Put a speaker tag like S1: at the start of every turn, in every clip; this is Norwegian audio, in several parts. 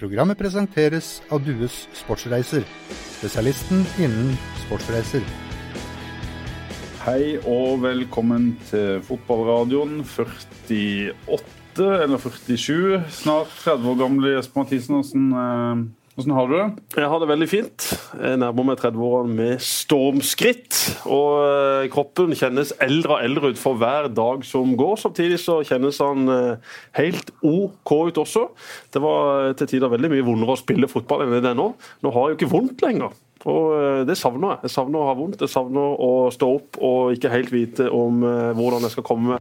S1: Programmet presenteres av Dues Sportsreiser, spesialisten innen sportsreiser.
S2: Hei og velkommen til fotballradioen 48, eller 47, snart 30 år gamle Jesper Mathisen. Hvordan, eh, hvordan har du det?
S3: Jeg har det veldig fint. Jeg nærmer meg 30-årene med stormskritt. Og eh, kroppen kjennes eldre og eldre ut for hver dag som går. Samtidig så kjennes han eh, helt OK ut også. Det var til tider veldig mye vondere å spille fotball enn det er nå. Nå har jeg jo ikke vondt lenger. Og eh, Det savner jeg. Jeg savner å ha vondt. Jeg savner å stå opp og ikke helt vite om eh, hvordan jeg skal komme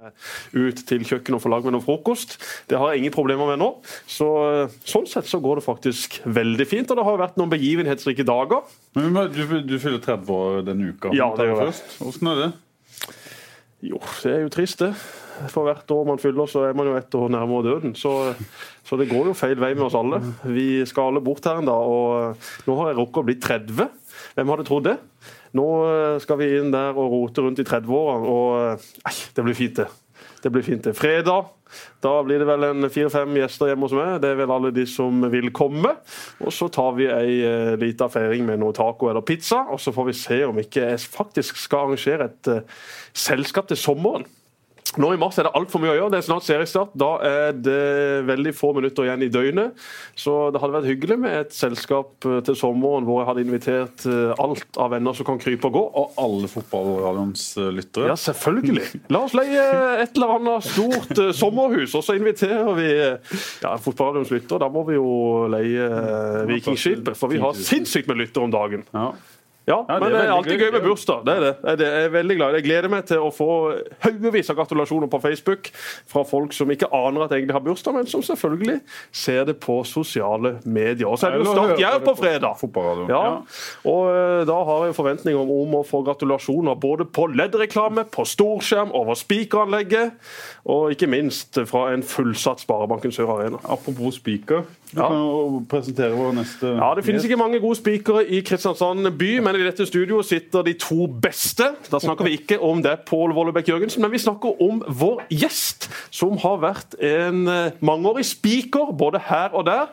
S3: ut til kjøkkenet og få lagd meg noe frokost. Det har jeg ingen problemer med nå. Så, eh, sånn sett så går det faktisk veldig fint. Og det har vært noen begivenhetsrike dager.
S2: Men Du, du fyller 30 år denne uka.
S3: Ja, det gjør jeg.
S2: Hvordan er det?
S3: Jo, det er jo trist, det. For hvert år man fyller, så er man jo ett år nærmere døden. Så, så det går jo feil vei med oss alle. Vi skal alle bort her en dag, og nå har jeg rukket å bli 30. Hvem hadde trodd det? Nå skal vi inn der og rote rundt i 30-åra, og nei, det blir fint, det. Det blir fint det. Fredag da blir det vel en fire-fem gjester hjemme hos meg. Det er vel alle de som vil komme. Og så tar vi ei uh, lita feiring med noe taco eller pizza. Og så får vi se om ikke jeg faktisk skal arrangere et uh, selskap til sommeren. Nå i mars er det altfor mye å gjøre. Det er snart seriestart. Da er det veldig få minutter igjen i døgnet. Så det hadde vært hyggelig med et selskap eh, til sommeren hvor jeg hadde invitert alt av venner som kan krype og gå.
S2: Og alle fotballradioens lyttere?
S3: Ja, selvfølgelig. La oss leie et eller annet stort sommerhus, og så inviterer vi ja, fotballradioens lyttere. Da må vi jo leie Vikingskipet, for vi har sinnssykt med lyttere om dagen.
S2: Ja.
S3: Ja,
S2: Ja, det
S3: men det er alltid
S2: gøy.
S3: med bursdag. Det er det. Jeg er- Jeg er veldig glad. Jeg gleder meg til å få haugevis av gratulasjoner på Facebook fra folk som ikke aner at jeg egentlig har bursdag, men som selvfølgelig ser det på sosiale medier. Og så er det jo Start Jerv på fredag. Ja.
S2: ja.
S3: Og eh, da har jeg forventninger om, om å få gratulasjoner både på LED-reklame, på storskjerm, over spikeranlegget, og ikke minst fra en fullsatt Sparebanken Sør Arena.
S2: Apropos spiker, du
S3: Ja.
S2: kan jo presentere vår neste
S3: Ja, Det finnes ikke mange gode spikere i Kristiansand by, men i dette studioet sitter de to beste. Da snakker vi ikke om det Pål Vollebekk Jørgensen, men vi snakker om vår gjest, som har vært en eh, mangeårig spiker både her og der.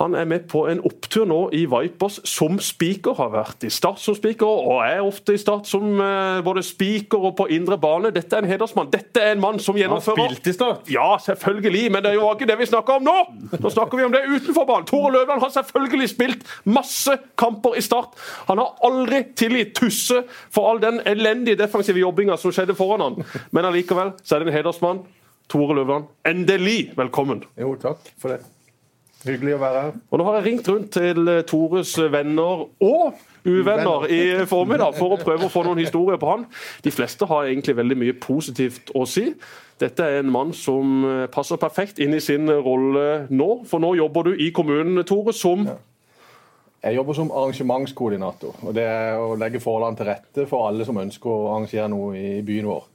S3: Han er med på en opptur nå i Vipers som spiker. Har vært i Start som spiker, og er ofte i Start som eh, både spiker og på indre bane. Dette er en hedersmann. Dette er en mann som gjennomfører
S2: Han har spilt i Start.
S3: ja, selvfølgelig, men det er jo ikke det vi snakker om nå! Nå snakker vi om det utenfor banen. Tore Løvland har selvfølgelig spilt masse kamper i Start. Han har aldri tilgitt Tusse for all den elendige defensive jobbinga som skjedde foran han. Men allikevel så er det en hedersmann. Tore Løvland, endelig velkommen.
S4: Jo, takk for det. Hyggelig å være her.
S3: Og Nå har jeg ringt rundt til eh, Tores venner og uvenner i formiddag for å prøve å få noen historier på han. De fleste har egentlig veldig mye positivt å si. Dette er en mann som eh, passer perfekt inn i sin rolle nå. For nå jobber du i kommunen, Tore, som
S4: Jeg jobber som arrangementskoordinator. og Det er å legge forholdene til rette for alle som ønsker å arrangere noe i byen vår.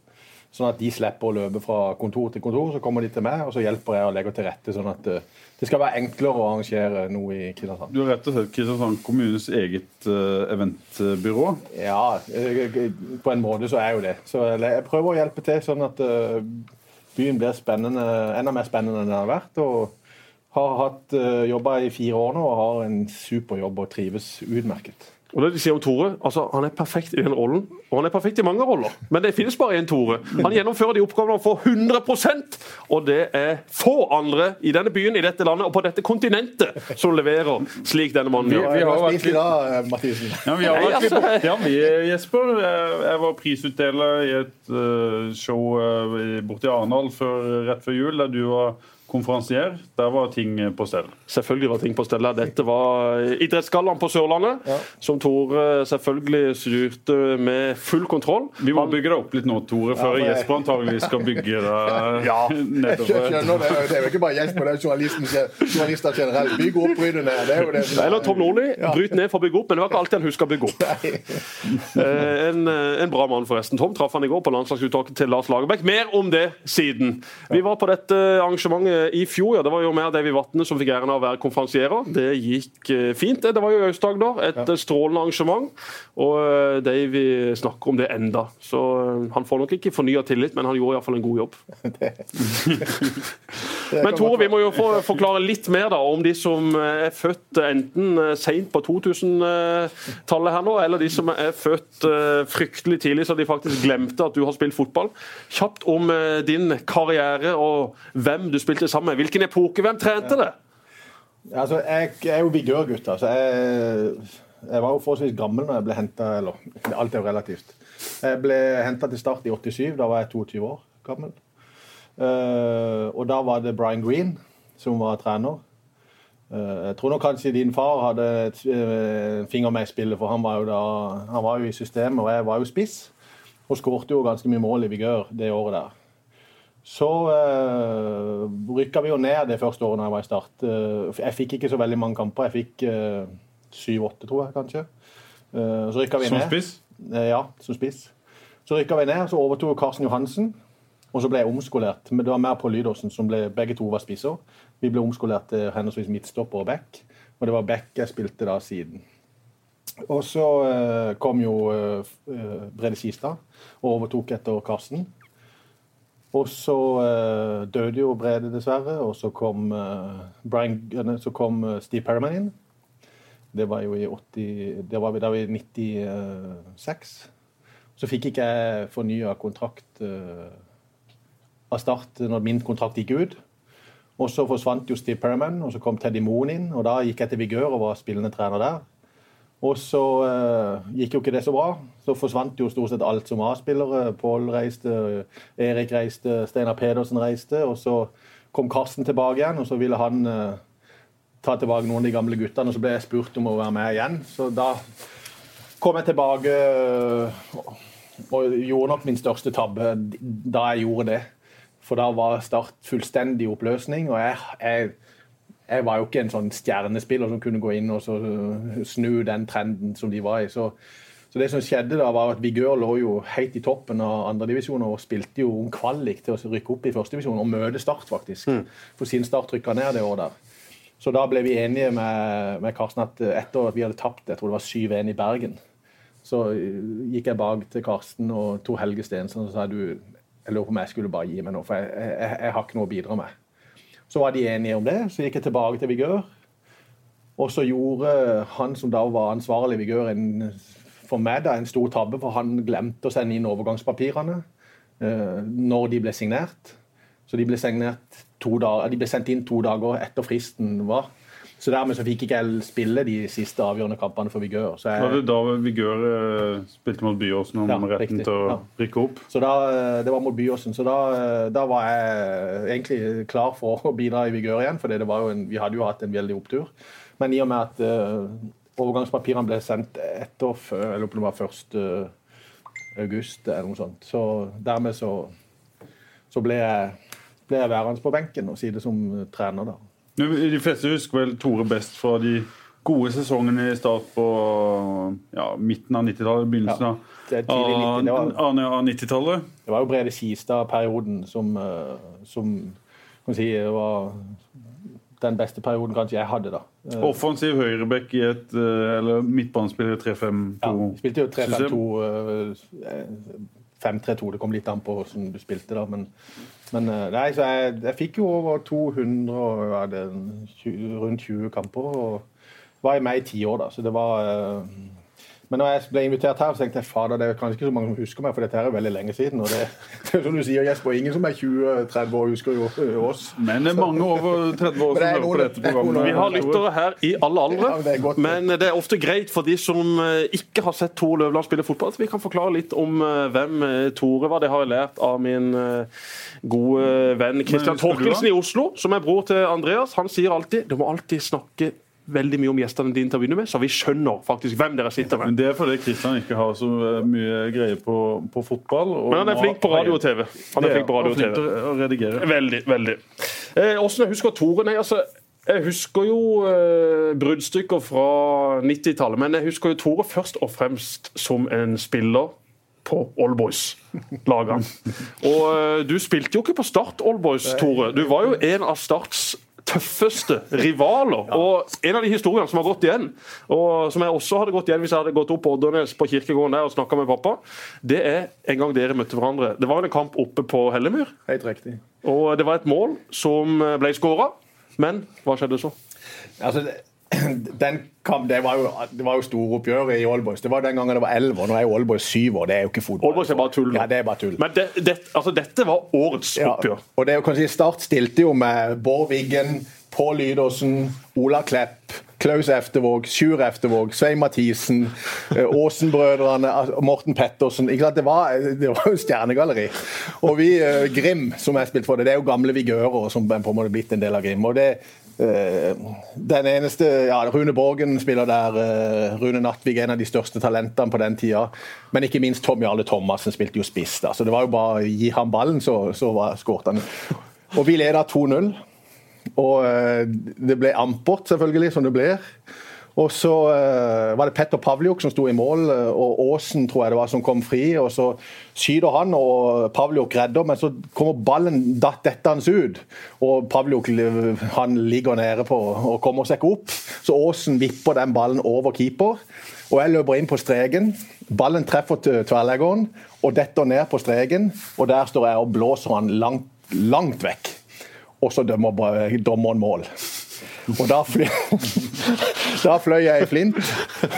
S4: Sånn at de slipper å løpe fra kontor til kontor. Så kommer de til meg, og så hjelper jeg å legge til rette sånn at eh, det skal være enklere å arrangere noe i Kristiansand.
S2: Du har rett og slett Kristiansand kommunes eget eh, eventbyrå.
S4: Ja, eh, på en måte så er jo det. Så jeg prøver å hjelpe til sånn at eh, byen blir spennende, enda mer spennende enn den har vært. og har hatt uh, jobba i fire år nå og har en super jobb og trives utmerket.
S3: Og det de sier om Tore, altså Han er perfekt i den rollen, og han er perfekt i mange roller. Men det finnes bare én Tore. Han gjennomfører de oppgavene han får 100% og det er få andre i denne byen, i dette landet og på dette kontinentet som leverer slik denne mannen
S2: Vi-
S3: gjør.
S2: vi har
S4: Hva
S2: vært
S4: litt, eh, Mathisen?
S2: Ja, vi har vært litt
S3: altså-
S2: borti vi, Jesper. Jeg, jeg var prisutdeler i et eh, show borte i Arendal rett før jul, der du var konferansier. Der var ting på stell.
S3: Selvfølgelig var ting på stell. Dette var idrettsgallaen på Sørlandet,
S4: Ja.
S3: som Tore selvfølgelig styrte med full kontroll.
S2: Vi må
S3: Han-
S2: bygge det opp litt nå, Tore, før
S4: ja, men...
S2: Jesper antagelig skal bygge det
S3: Ja.
S4: Jeg skjønner det. Det er jo ikke bare Jesper, det er journalisten, journalister generelt. Bygg opp, bryt ned. Det er jo det. som er-
S3: Eller Tom Nordli. Bryt ned for å bygge opp, men det var ikke alltid han husker å bygge opp. Eh, En, eh, en bra mann, forresten. Tom traff han i går på landslagsuttaket til Lars Lagerbäck. Mer om det siden. Vi var på dette arrangementet i fjor. ja, Det var jo mer Davy Vatne som fikk æren av å være konferansierer. Det gikk eh, fint. det. Det var jo Aust-Agder. Et ja. strålende arrangement. Og eh, Davy snakker om det enda. Så eh, han får nok ikke fornya tillit, men han gjorde iallfall en god jobb. Men Tore, vi må jo få forklare litt mer da om de som er født enten seint på 2000-tallet her nå, eller de som er født fryktelig tidlig så de faktisk glemte at du har spilt fotball. Kjapt om din karriere og hvem du spilte sammen med. Hvilken epoke, hvem trente det?
S4: Altså, jeg, jeg er jo vigørgutt. Altså. Jeg, jeg var jo forholdsvis gammel når jeg ble henta Eller alt er jo relativt. Jeg ble henta til Start i 87. Da var jeg 22 år gammel. Uh, og da var det Brian Green som var trener. Uh, jeg tror nok kanskje din far hadde en uh, finger med i spillet, for han var, jo da, han var jo i systemet, og jeg var jo spiss. Og skårte jo ganske mye mål i vigør det året der. Så uh, rykka vi jo ned det første året jeg var i Start. Jeg fikk ikke så veldig mange kamper. Jeg fikk syv-åtte, uh, tror jeg kanskje. Uh, så rykka vi
S2: ned. Som spiss?
S4: Ja, som spiss. Så rykka vi ned, så overtok Karsten Johansen. Og så ble jeg omskolert. Men det var mer på Lydåsen, som ble, begge to var spisser. Vi ble omskolert til henholdsvis midtstopper og back. Og det var back jeg spilte da siden. Og så kom jo Brede Skistad og overtok etter Karsten. Og så uh, døde jo Brede, dessverre. Og så kom, uh, Brian, så kom uh, Steve Perriman inn. Det var jo i 80, det var da i 96. Så fikk ikke jeg fornya kontrakt av start når min kontrakt gikk ut. Og så forsvant jo Steve Perriman, og så kom Teddy Moen inn. Og da gikk jeg til Vigør og var spillende trener der. Og så uh, gikk jo ikke det så bra. Så forsvant jo stort sett alt som A-spillere. Pål reiste, Erik reiste, Steinar Pedersen reiste. Og så kom Karsten tilbake igjen, og så ville han uh, ta tilbake noen av de gamle guttene. Og så ble jeg spurt om å være med igjen. Så da kom jeg tilbake uh, og gjorde nok min største tabbe da jeg gjorde det. For da var Start fullstendig oppløsning. og jeg, jeg jeg var jo ikke en sånn stjernespiller som kunne gå inn og øh, snu den trenden som de var i. Så, så det som skjedde da, var at Vigør lå jo helt i toppen av andredivisjon og spilte jo om kvalik til å rykke opp i førstedivisjon og møte Start, faktisk. Mm. For sin Start rykka ned det året der. Så da ble vi enige med, med Karsten at etter at vi hadde tapt jeg tror det var 7-1 i Bergen, så øh, gikk jeg bak til Karsten og to Helge Stensen og sa du, jeg lurer på om jeg skulle bare gi meg nå, for jeg, jeg, jeg har ikke noe å bidra med. Så var de enige om det. Så gikk jeg tilbake til Vigør. Og så gjorde han som da var ansvarlig i Vigør, en, for meg da, en stor tabbe, for han glemte å sende inn overgangspapirene eh, når de ble signert. Så de ble, to dager, de ble sendt inn to dager etter fristen var. Så dermed så fikk ikke jeg spille de siste avgjørende kampene for Vigør. Så jeg,
S2: var det da Vigør eh, spilte mot Byåsen om ja, retten til å ja. rykke opp?
S4: Så da, eh, Det var mot Byåsen. Så da, eh, da, var jeg egentlig klar for å bidra i Vigør igjen, for vi hadde jo hatt en veldig opptur. Men i og med at uh, overgangspapirene ble sendt etter før, eller det var 1. august eller noe sånt, så dermed så, så ble, jeg, ble jeg værende på benken og det som trener da.
S2: De fleste husker vel Tore best fra de gode sesongene i start på ja, midten av 90-tallet, begynnelsen av 90-tallet.
S4: Det var jo Brede Skistad-perioden som, eh, som kan si, var den beste perioden kanskje jeg hadde. da.
S2: Eh, Offensiv høyreback i et eh, eller midtbanespiller 3-5-2-system? Ja,
S4: spilte jo 3-5-2 5-3-2. Det kom litt an på hvordan du spilte, da. Men, men eh, nei, så jeg, jeg, fikk jo over 200 og hadde rundt 20 kamper. Og var jeg med i ti år, da. Så det var eh, men når jeg ble invitert her, så tenkte jeg fader, det er kanskje ikke så mange som husker meg, for dette her er veldig lenge siden. og det, det er som du sier, Jesper, Ingen som er 20-30 år husker jo oss.
S2: Men det er mange over 30 år som hører på dette programmet.
S3: Vi har lyttere her i alle aldre, ja, det men det er ofte greit for de som eh, ikke har sett Tor Løvland spille fotball, at vi kan forklare litt om eh, hvem eh, Tore var. Det har jeg lært av min gode venn Christian Torkelsen i Oslo, som er bror til Andreas. Han sier alltid du må alltid snakke veldig mye om gjestene dine til å begynne med, så vi skjønner faktisk hvem dere sitter med.
S2: Men Det er fordi Kristian ikke har så eh, mye greie på, på fotball.
S3: Men han er flink på radio og TV. Han er flink på radio
S2: og TV. til å redigere.
S3: Veldig, veldig. Eh, også, jeg husker Tore? Nei, altså, jeg husker jo eh, bruddstykker fra 90-tallet, men jeg husker jo Tore først og fremst som en spiller på Allboys-lagene. Og uh, du spilte jo ikke på Start Allboys, Tore. Du var jo en av Starts tøffeste rivaler. Og en av de historiene som har gått igjen, og som jeg også hadde gått igjen hvis jeg hadde gått opp på Oddernes på kirkegården der og snakka med pappa, det er en gang dere møtte hverandre. Det var en kamp oppe på Hellemyr,
S4: Helt riktig.
S3: og det var et mål som ble skåra. Men hva skjedde så?
S4: Altså, kamp, det var jo, det var jo storoppgjøret i Aalborg. Det var den gangen det var elleve, nå er jo Aalborg syv år. Det er jo ikke fotball.
S3: Aalborg er bare tull.
S4: Ja, det er bare tull.
S3: Men det, det, altså, dette var årets
S4: Ja,
S3: oppgjør.
S4: og det er jo kanskje Start stilte jo med Bård Wiggen, Pål Lydersen, Ola Klepp, Klaus Eftervåg, Sjur Eftervåg, Svein Mathisen, eh, Aasen-brødrene, altså, Morten Pettersen. Det var, det var jo stjernegalleri. Og vi, eh, Grim, som jeg spilte for det, det er jo gamle vigører som på en måte blitt en del av Grim. og det den eneste, ja, Rune Borgen spiller der. eh, Rune Nattvig er en av de største talentene på den tida. Men ikke minst Tom Jarle Thomassen spilte jo spiss. da, så Det var jo bare å gi ham ballen, så, så skåret han. Og vi leda 2-0. Og eh, det ble ampert, selvfølgelig, som det blir. Og så eh, var det Petter Pavliuk som sto i mål, eh, og Aasen tror jeg det var som kom fri. og Så skyter han, og Pavliuk redder, men så kommer ballen datt dettende ut. Og Pavliuk han ligger nede på og kommer seg ikke opp. Så Aasen vipper den ballen over keeper. Og jeg løper inn på streken. Ballen treffer tverrleggeren og detter ned på streken. Og der står jeg og blåser han langt, langt vekk. Og så dømmer dommeren mål. Og da, fly, da fløy jeg i flint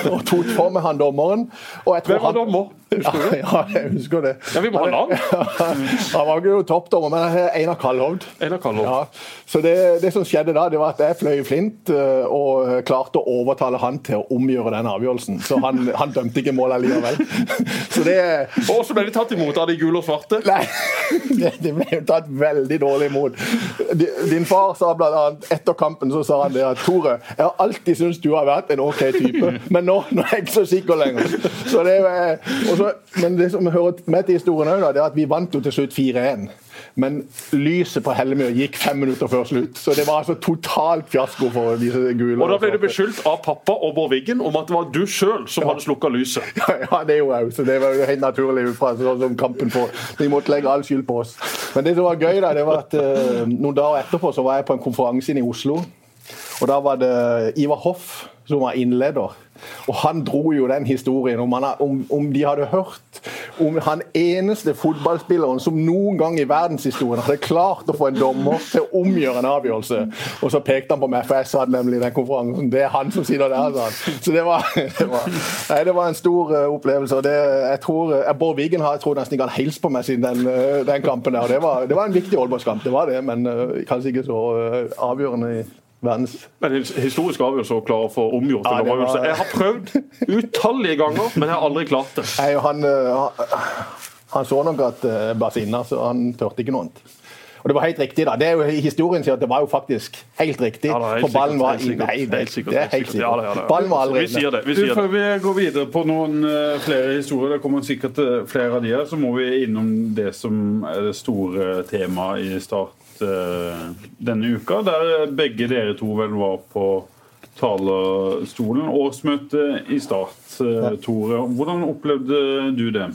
S4: og tok for meg han dommeren. Og jeg tror
S3: Hvem var dommer? Husker du?
S4: Ja, jeg husker det.
S3: Ja, vi må ha navn.
S4: Han var ikke noen toppdommer, men Einar Kallhovd.
S3: Einar Kallhovd.
S4: Ja, så det, det som skjedde da, det var at jeg fløy i flint eh, og klarte å overtale han til å omgjøre den avgjørelsen. Så han, han dømte ikke målet likevel. Så det
S3: Og så ble de tatt imot av de gule og svarte.
S4: Nei, det, det ble jo tatt veldig dårlig imot. Din far sa blant annet etter kampen så sa han det at Tore, jeg har alltid syntes du har vært en OK type, men nå, nå er jeg ikke så sikker lenger. Så det, også, men det som hører med til historien òg, er at vi vant jo til slutt 4-1. Men lyset på Hellemyr gikk fem minutter før slutt, så det var altså totalt fiasko for disse gule.
S3: Og da ble du beskyldt av pappa og Bård Wiggen om at det var du sjøl som hadde slukka lyset.
S4: Ja, det gjorde jeg jo, så det var jo helt naturlig fra sånn som kampen på. De måtte legge all skyld på oss. Men det som var gøy, da, det var at eh, noen dager etterpå så var jeg på en konferanse inne i Oslo. Og da var det Ivar Hoff som var innleder. Og han dro jo den historien om, han, om, om de hadde hørt om han eneste fotballspilleren som noen gang i verdenshistorien hadde klart å få en dommer til å omgjøre en avgjørelse. Og så pekte han på meg, for jeg sa nemlig i den konferansen det er han som sitter der. sa han. Så det var, det var, nei, det var en stor eh, opplevelse. og det, jeg tror, eh, Bård Wiggen har jeg tror nesten ikke han hilst på meg siden den, eh, den kampen. der, og Det var, det var en viktig Aalborgskamp, det var det, men kanskje ikke så avgjørende verdens
S3: Men en historisk avgjørelse å klare å få omgjort en
S4: Ja, var-
S3: Jeg har prøvd utallige ganger, men jeg har aldri klart det.
S4: Nei, han, eh, han, så nok at jeg ble sinna, så han turte ikke noe annet. Og det var helt riktig, da. Det er jo Historien sier at det var jo faktisk helt riktig.
S3: Ja, helt
S4: for ballen var
S3: sikkert,
S4: Nei, det,
S3: helt sikkert,
S4: det er
S3: helt
S4: helt
S3: sikkert. Ja, ja, ja.
S4: Ballen var aldri
S3: Vi sier det. vi sier
S2: før vi går videre på noen eh, flere historier, det kommer sikkert eh, flere av de her, så må vi innom det som er det store temaet i Start eh, denne uka, der begge dere to vel var på talerstolen. Årsmøte i Start, eh, Tore. Hvordan opplevde du det?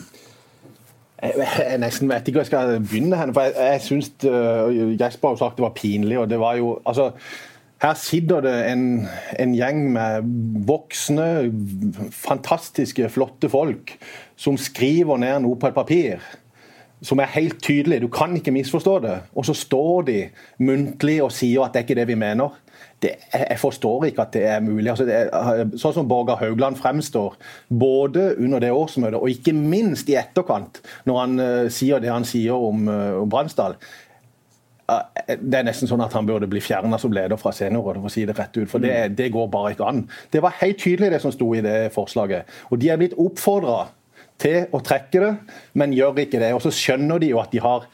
S4: Jeg, nesten vet ikke hvor jeg skal begynne. Henne, for Jeg, jeg syns uh, Jesper har sagt det var pinlig. og det var jo, altså her sitter det en, en gjeng med voksne, fantastiske, flotte folk som skriver ned noe på et papir som er helt tydelig. Du kan ikke misforstå det. Og så står de muntlig og sier at det er ikke det vi mener. Det, jeg, forstår ikke at det er mulig. Altså, det er, sånn som Borgar Haugland fremstår, både under det årsmøtet og ikke minst i etterkant, når han uh, sier det han sier om, uh, om Bransdal. Uh, det er nesten sånn at han burde bli fjerna som leder fra seniorrådet, for å si det rett ut. For det, det går bare ikke an. Det var helt tydelig det som sto i det forslaget. Og de er blitt oppfordra til å trekke det, men gjør ikke det. Og så skjønner de jo at de har,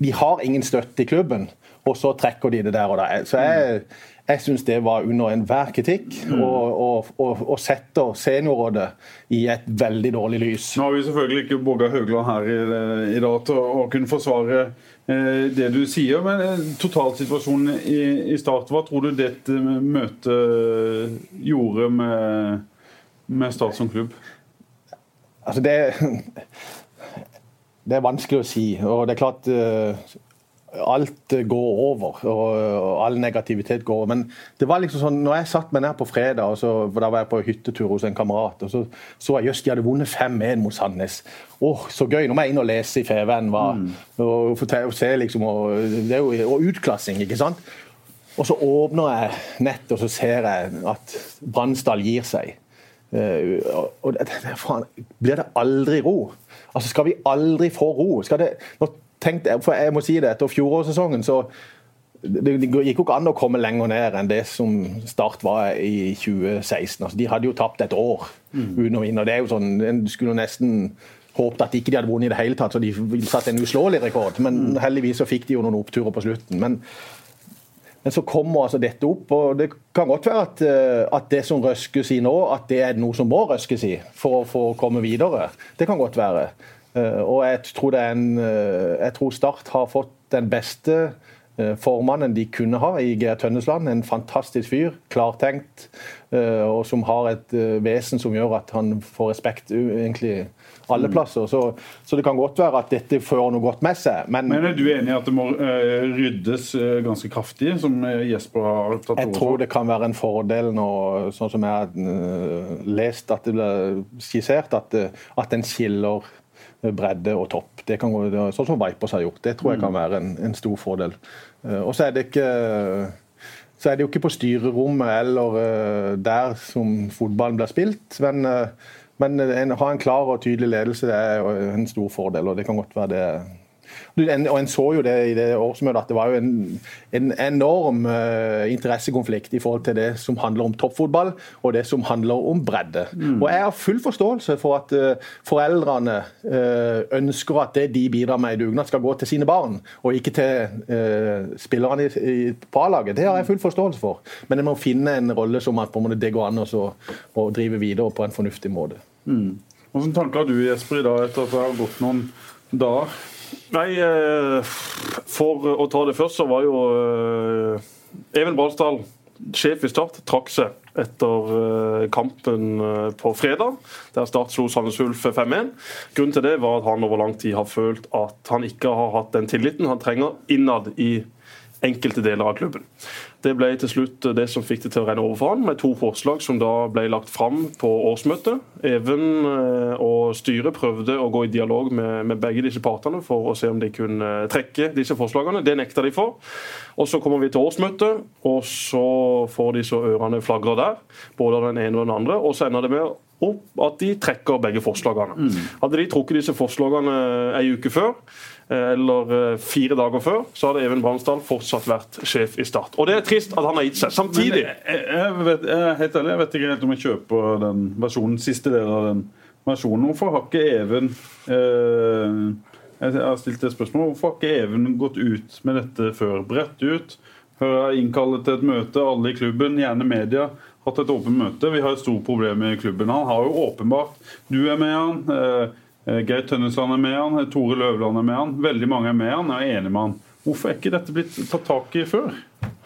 S4: de har ingen støtte i klubben, og så trekker de det der og da. Så jeg, jeg syns det var under enhver kritikk, og, og, og, og setter seniorrådet i et veldig dårlig lys.
S2: Nå har vi selvfølgelig ikke Borgar Haugland her i, i dag til å, å kunne forsvare eh, det du sier, men eh, totalsituasjonen i, i Start, hva tror du dette møtet gjorde med, med Start som klubb?
S4: Altså det, det er vanskelig å si. og det er klart eh, alt går over, og all negativitet går over. Men det var liksom sånn, når jeg satt meg ned på fredag, og så, for da var jeg på hyttetur hos en kamerat, og så så jeg jøss, de hadde vunnet 5-1 mot Sandnes. Åh, så gøy! Nå må jeg inn og lese i FVN. Mm. Og, og, og, se liksom, og, det er jo, og utklassing, ikke sant? Og så åpner jeg nettet, og så ser jeg at Bransdal gir seg. Uh, og det, faen, Blir det aldri ro? Altså Skal vi aldri få ro? Skal det, nå tenkte jeg, for jeg må si det, Etter fjorårssesongen så det gikk jo ikke an å komme lenger ned enn det som Start var i 2016. Altså, de hadde jo tapt et år mm. uten å vinne. og det er jo sånn, En skulle nesten håpet at ikke de hadde vunnet i det hele tatt, så de satte en uslåelig rekord. Men mm. heldigvis så fikk de jo noen oppturer på slutten. Men, men så kommer altså dette opp, og det kan godt være at, eh, at, det som røskes i nå, at det er noe som må røskes i for, for å komme videre. Det kan godt være. Eh, og jeg tror, en, eh, jeg tror Start har fått den beste formannen de kunne ha i Geir Tønnesland. En fantastisk fyr, klartenkt, og som har et vesen som gjør at han får respekt egentlig alle mm. plasser. Så, så det kan godt være at dette fører noe godt med seg. Men,
S2: men er du enig i at det må ryddes ganske kraftig, som Jesper har tatt
S4: over Jeg tror det kan være en fordel nå, sånn som jeg har lest at det ble skissert, at, at en skiller bredde og topp. Det kan, sånn som Vipers har gjort. Det tror jeg kan mm. være en, en stor fordel. Eh, og så er det ikke så er det jo ikke på styrerommet eller der som fotballen blir spilt. Men, men en, ha en klar og tydelig ledelse det er en stor fordel, og det kan godt være det og En så jo det i det årsmøtet at det var jo en, en enorm uh, interessekonflikt i forhold til det som handler om toppfotball og det som handler om bredde. Mm. Og Jeg har full forståelse for at uh, foreldrene ønsker at det de bidrar med i dugnad, skal gå til sine barn, og ikke til spillerne på A-laget. Det har jeg full forståelse for. Men en må finne en rolle som at det går an å drive videre på en fornuftig måte.
S2: Mm. Hvilke tanker har du Jesper, i dag etter at det har gått noen dager?
S3: Nei, eh, for å ta det først, så var jo eh, Even Balsdal, sjef i Start, trakk seg etter eh, kampen på fredag, der Start slo Sandnes Ulf 5-1. Grunnen til det var at han over lang tid har følt at han ikke har hatt den tilliten han trenger innad i enkelte deler av klubben. Det ble til slutt det som fikk det til å renne over for han, med to forslag som da ble lagt fram på årsmøtet. Even eh, og styret prøvde å gå i dialog med, med, begge disse partene for å se om de kunne trekke disse forslagene. Det nekta de for. Og Så kommer vi til årsmøtet, og så får de så ørene flagrer der. Både den ene og den andre. Og så ender det med opp at de trekker begge forslagene. Mm. Hadde de trukket disse forslagene ei uke før, Eh, eller eh, fire dager før, så hadde Even Bransdal fortsatt vært sjef i Start. Og det er trist at han har gitt seg. Samtidig
S2: jeg, jeg, vet, jeg, helt ærlig, jeg vet ikke helt om jeg kjøper den versjonen, siste delen av den versjonen. Hvorfor har ikke Even eh, Jeg har stilt det spørsmålet. Hvorfor har ikke Even gått ut med dette før? Bredt ut. Innkalle til et møte, alle i klubben, gjerne media hatt et åpent møte. Vi har et stort problem i klubben. Han har jo åpenbart Du er med han. Eh, Geir Tønnesland er med han, eh, Tore Løvland er med han. Veldig mange er med han, jeg er enig med han. Hvorfor er ikke dette blitt tatt tak i før?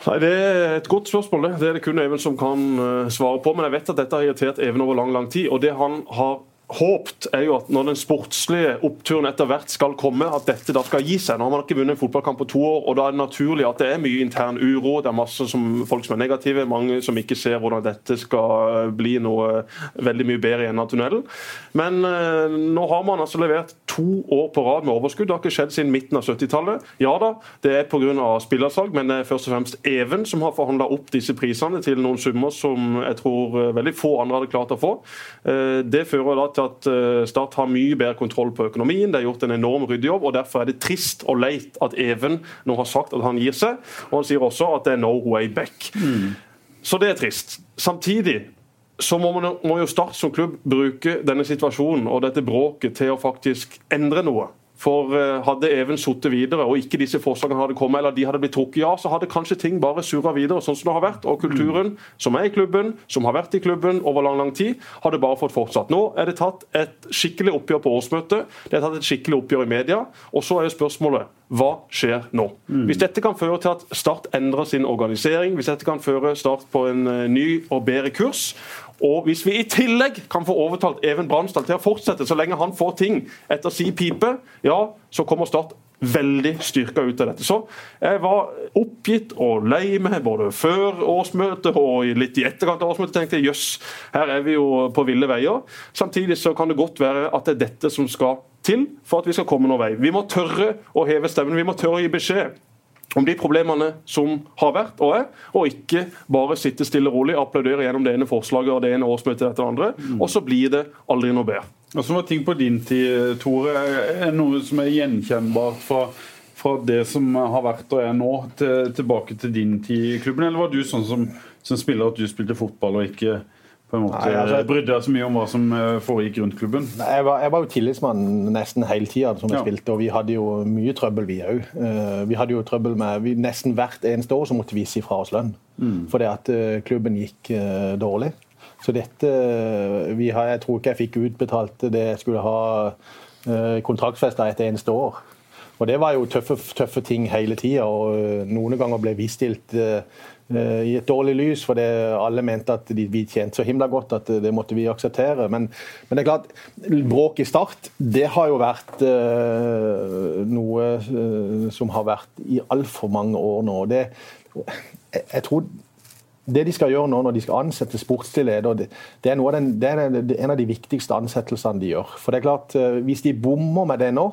S3: Nei, Det er et godt spørsmål. Det Det er det kun Even som kan eh, svare på. Men jeg vet at dette har irritert Even over lang lang tid. Og det han har håpt, er jo at når den sportslige oppturen etter hvert skal komme, at dette da skal gi seg. Nå har man ikke vunnet en fotballkamp på to år, og da er det naturlig at det er mye intern uro. Det er masse som, folk som er negative, mange som ikke ser hvordan dette skal bli noe veldig mye bedre i enden av tunnelen. Men eh, nå har man altså levert to år på rad med overskudd. Det har ikke skjedd siden midten av 70-tallet. Ja da, det er pga. spillersalg, men det er først og fremst Even som har forhandla opp disse prisene til noen summer som jeg tror eh, veldig få andre hadde klart å få. Eh, det fører da til at eh, Start har mye bedre kontroll på økonomien. Det er gjort en enorm ryddejobb, og derfor er det trist og leit at Even nå har sagt at han gir seg. Og han sier også at det er no way back. Mm. Så det er trist. Samtidig så må, man, må jo Start som klubb bruke denne situasjonen og dette bråket til å faktisk endre noe. For eh, hadde Even sittet videre og ikke disse forslagene hadde kommet, eller de hadde blitt trukket, ja, så hadde kanskje ting bare surra videre sånn som det har vært. Og kulturen som er i klubben, som har vært i klubben over lang lang tid, hadde bare fått fortsatt. Nå er det tatt et skikkelig oppgjør på årsmøtet, det er tatt et skikkelig oppgjør i media. Og så er jo spørsmålet hva skjer nå? Mm. Hvis dette kan føre til at Start endrer sin organisering, hvis dette kan føre Start på en eh, ny og bedre kurs, og hvis vi i tillegg kan få overtalt Even Bransdal til å fortsette så lenge han får ting etter si pipe, ja, så kommer Start veldig styrka ut av dette. Så jeg var oppgitt og lei meg både før årsmøtet og litt i etterkant av årsmøtet. tenkte jeg, Jøss, her er vi jo på ville veier. Samtidig så kan det godt være at det er dette som skal til for at vi skal komme noen vei. Vi må tørre å heve stemmen, vi må tørre å gi beskjed om de problemene som har vært og er, og ikke bare sitte stille og rolig applaudere gjennom det ene forslaget og det ene årsmøtet etter det andre, og så blir det aldri noe bedre.
S2: Og så var ting på din tid, Tore, er noe som er gjenkjennbart fra, fra det som har vært og er nå, til, tilbake til din tid i klubben? Eller var du sånn som, som spiller at du spilte fotball og ikke på en måte
S4: Nei, altså-
S2: brydde deg så mye om hva som eh, foregikk rundt klubben?
S4: Nei, Jeg var, jeg var jo tillitsmann nesten hele tida som jeg
S2: Ja.
S4: spilte, og vi hadde jo mye trøbbel, vi òg. Vi hadde jo trøbbel med vi, Nesten hvert eneste år så måtte vi si fra oss lønn. Fordi at eh, klubben gikk eh, dårlig. Så dette vi har, Jeg tror ikke jeg fikk utbetalt det jeg skulle ha kontraktsfesta et eneste år. Og det var jo tøffe, tøffe ting hele tida, og eh, noen ganger ble vi stilt eh, eh, i et dårlig lys, fordi alle mente at de, vi tjente så himla godt at eh, det måtte vi akseptere. Men, men det er klart, bråk i start, det har jo vært uh, noe uh, som har vært i altfor mange år nå. Det, jeg, jeg tror det de skal gjøre nå når de skal ansette sportslig det, det er, den, det er en av de viktigste ansettelsene de gjør. For det er klart, eh, Hvis de bommer med det nå,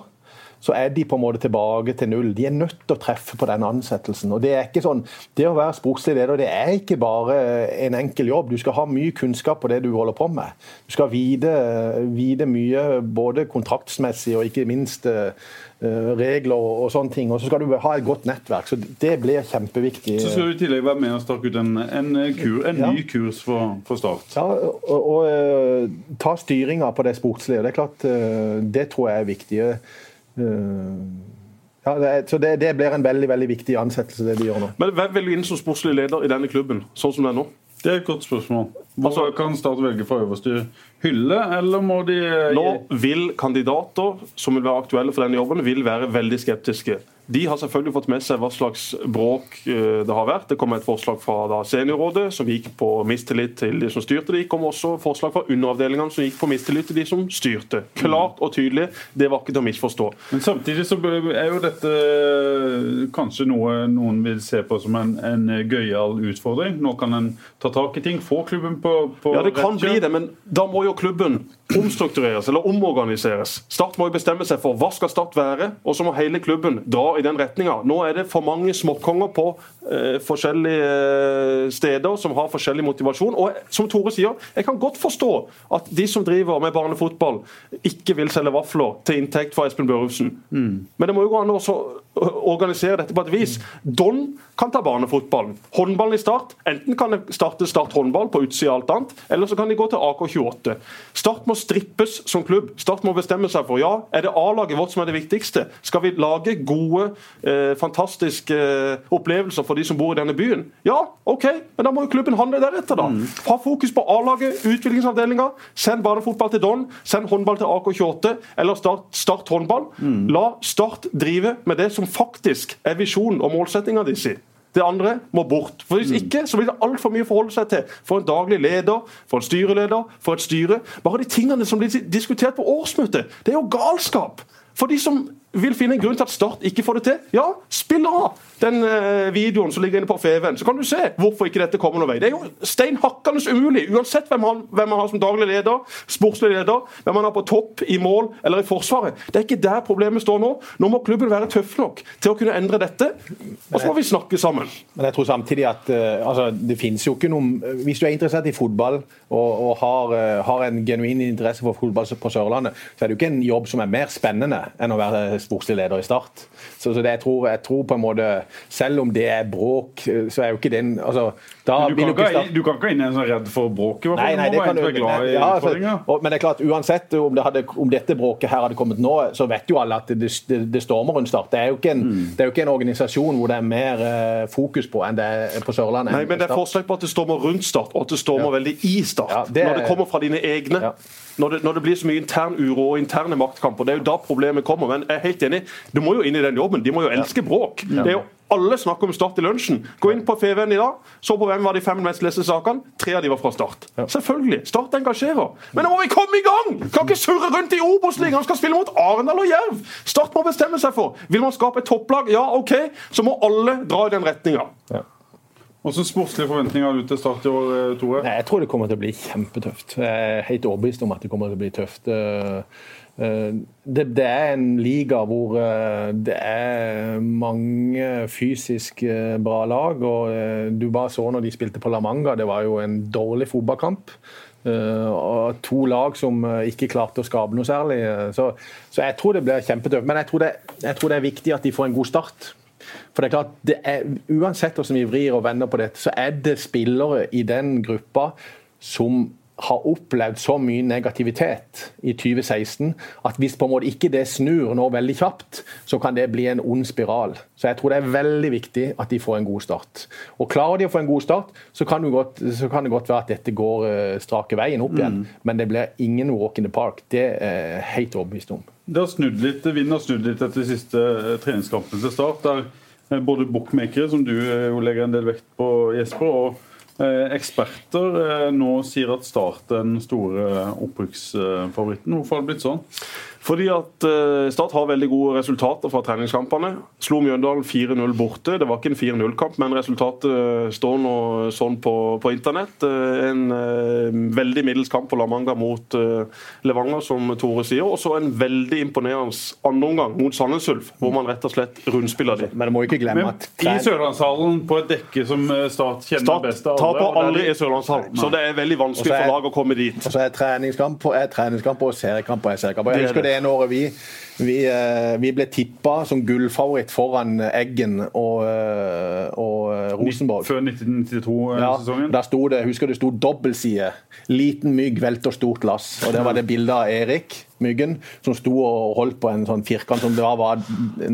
S4: så er de på en måte tilbake til null. De er nødt til å treffe på den ansettelsen. og Det er ikke sånn, det å være sportslig leder det er ikke bare en enkel jobb. Du skal ha mye kunnskap på det du holder på med. Du skal vite, vite mye både kontraktsmessig og ikke minst eh, regler og, og sånne ting. Og så skal du ha et godt nettverk. så Det blir kjempeviktig.
S2: Så skal du i tillegg være med og starte ut en, en, kur, en
S4: Ja.
S2: ny kurs for, for Start.
S4: Ja, og, og eh, ta styringa på det sportslige. Det er klart, eh, det tror jeg er viktig. Eh, Ja, det er, så det, det blir en veldig veldig viktig ansettelse, det de gjør nå.
S3: Men hvem vil du inn som sportslig leder i denne klubben, sånn som det er nå?
S2: Det er et godt spørsmål. Hvor
S3: Altså-
S2: kan Start velge fra øverste hylle, eller må de
S3: Nå vil kandidater som vil være aktuelle for denne jobben, vil være veldig skeptiske. De har selvfølgelig fått med seg hva slags bråk eh, det har vært. Det kom et forslag fra da, seniorrådet som gikk på mistillit til de som styrte. Det kom også forslag fra underavdelingene som gikk på mistillit til de som styrte. Klart og tydelig. Det var ikke til å misforstå.
S2: Men samtidig så er jo dette eh, kanskje noe noen vil se på som en, en gøyal utfordring. Nå kan en ta tak i ting, få klubben på, på
S3: Ja, det kan bli det, men da må jo klubben omstruktureres eller omorganiseres. Start må jo bestemme seg for hva skal Start være, og så må hele klubben dra i den retninga. Nå er det for mange småkonger på eh, forskjellige eh, steder som har forskjellig motivasjon. Og som Tore sier, jeg kan godt forstå at de som driver med barnefotball, ikke vil selge vafler til inntekt for Espen Børufsen. Men det må jo gå an å organisere dette på et vis. Don kan ta barnefotballen. Håndballen i Start. Enten kan de starte Start håndball på utsida av alt annet, eller så kan de gå til AK28. Start må strippes som klubb. Start må bestemme seg for ja, er det A-laget vårt som er det viktigste. Skal vi lage gode, eh, fantastiske eh, opplevelser for de som bor i denne byen? Ja, OK, men da må jo klubben handle deretter, da. Ha fokus på A-laget, utviklingsavdelinga. Send barnefotball til Don, send håndball til AK28, eller start, start håndball. La Start drive med det som faktisk er visjonen og målsettinga de si. Det andre må bort. For Hvis ikke så blir det altfor mye å forholde seg til for en daglig leder, for en styreleder, for et styre. Bare de tingene som blir diskutert på årsmøtet, det er jo galskap! For de som vil finne en grunn til at Start ikke får det til, ja, spill av den eh, videoen som ligger inne på Feven. så kan du se hvorfor ikke dette kommer noen vei. Det er jo stein hakkende umulig, uansett hvem man, hvem han, har som daglig leder, sportslig leder, hvem man har på topp, i mål eller i Forsvaret. Det er ikke der problemet står nå. Nå må klubben være tøff nok til å kunne endre dette, og så må vi snakke sammen.
S4: Men jeg tror samtidig at eh, altså, det finnes jo ikke noen Hvis du er interessert i fotball og, og har, eh, har en genuin interesse for fotball på Sørlandet, så er det jo ikke en jobb som er mer spennende enn å være sportslig leder i Start. Så, så det, jeg, tror, jeg tror på en måte Selv om det er bråk, eh, så er jo ikke den altså,
S2: Du kan,
S4: ikke
S2: du kan ikke inn i en sånn redd for bråk. i hvert fall.
S4: Nei, nei, det kan du
S2: glad i
S4: ja, altså, og, Men det er klart, uansett om, det hadde, om dette bråket her hadde kommet nå, så vet jo alle at det, det, det stormer rundt Start. Det er, jo ikke en,
S2: Mm.
S4: det er jo ikke en organisasjon hvor det er mer uh, fokus på enn det er på Sørlandet.
S3: Nei, men det er
S4: forslag
S3: forskjell på at det stormer rundt Start, og at det stormer veldig i Start.
S4: Ja, det er-
S3: Når det kommer fra dine egne.
S4: Ja.
S3: Når det, når det blir så mye intern uro og interne maktkamper. Det er jo da problemet kommer. Men jeg er helt enig, du må jo inn i den jobben. De må jo elske bråk. Det er jo Alle snakker om Start i lunsjen. Gå inn på FVN i dag, så på hvem var de fem mest leste sakene. Tre av de var fra Start. Ja. Selvfølgelig. Start engasjerer. Men nå må vi komme i gang! Kan ikke surre rundt i Obos-ligaen! Skal spille mot Arendal og Jerv! Start må bestemme seg for. Vil man skape et topplag? Ja, OK. Så må alle dra i den retninga. Ja.
S2: Hvilke sportslige forventninger har du til Start i år, eh, Tore?
S4: Nei, jeg tror det kommer til å bli kjempetøft. Jeg er helt overbevist om at det kommer til å bli tøft. Eh, eh, det, det, er en liga hvor det er mange fysisk bra lag. og Du bare så når de spilte på La Manga, det var jo en dårlig fotballkamp. Og to lag som ikke klarte å skape noe særlig. Så, så jeg tror det blir kjempetøft. Men jeg tror, det, jeg tror det er viktig at de får en god start. For det er klart, det er, Uansett hvordan vi vrir og vender på dette, så er det spillere i den gruppa som har opplevd så mye negativitet i 2016 at hvis på en måte ikke det snur nå veldig kjapt, så kan det bli en ond spiral. Så jeg tror det er veldig viktig at de får en god start. Og Klarer de å få en god start, så kan det godt, kan det godt være at dette går uh, strake veien opp igjen. Mm. Men det blir ingen walk in the park. Det er jeg helt overbevist om.
S2: Det har snudd litt, Vinden har snudd litt etter siste treningskampen treningskampene til start. der uh, både bookmakere, som du jo legger en del vekt på, Jesper, og Eh, eksperter eh, nå sier at Start er den store opprykksfavoritten. Hvorfor har det blitt sånn?
S3: Fordi at uh, Start har veldig gode resultater fra treningskampene. Slo Mjøndalen 4-0 borte. Det var ikke en 4-0-kamp, men resultatet står nå sånn på, på internett. Uh, en uh, veldig middels kamp på La Manga mot Levanger, som Tore sier. Og så en veldig imponerende andreomgang mot Sandnes Ulf, hvor man rett og slett rundspiller de.
S4: Men du må ikke glemme at
S2: I Sørlandshallen, på et dekke som Start kjenner Start best
S3: av alle taper aldri i Sørlandshallen, så det er veldig vanskelig er, for lag å komme dit.
S4: Og så er treningskamp og treningskamp og seriekamp og seriekamp. Jeg husker det det ene året vi, vi, eh, vi ble tippa som gullfavoritt foran Eggen og, eh, og eh, Rosenborg.
S2: Før 1992-sesongen?
S4: Ja, der sto det, husker det sto dobbeltside. Liten mygg velter stort lass. Og Der var det bilde av Erik Myggen som sto og holdt på en sånn firkant som det var, var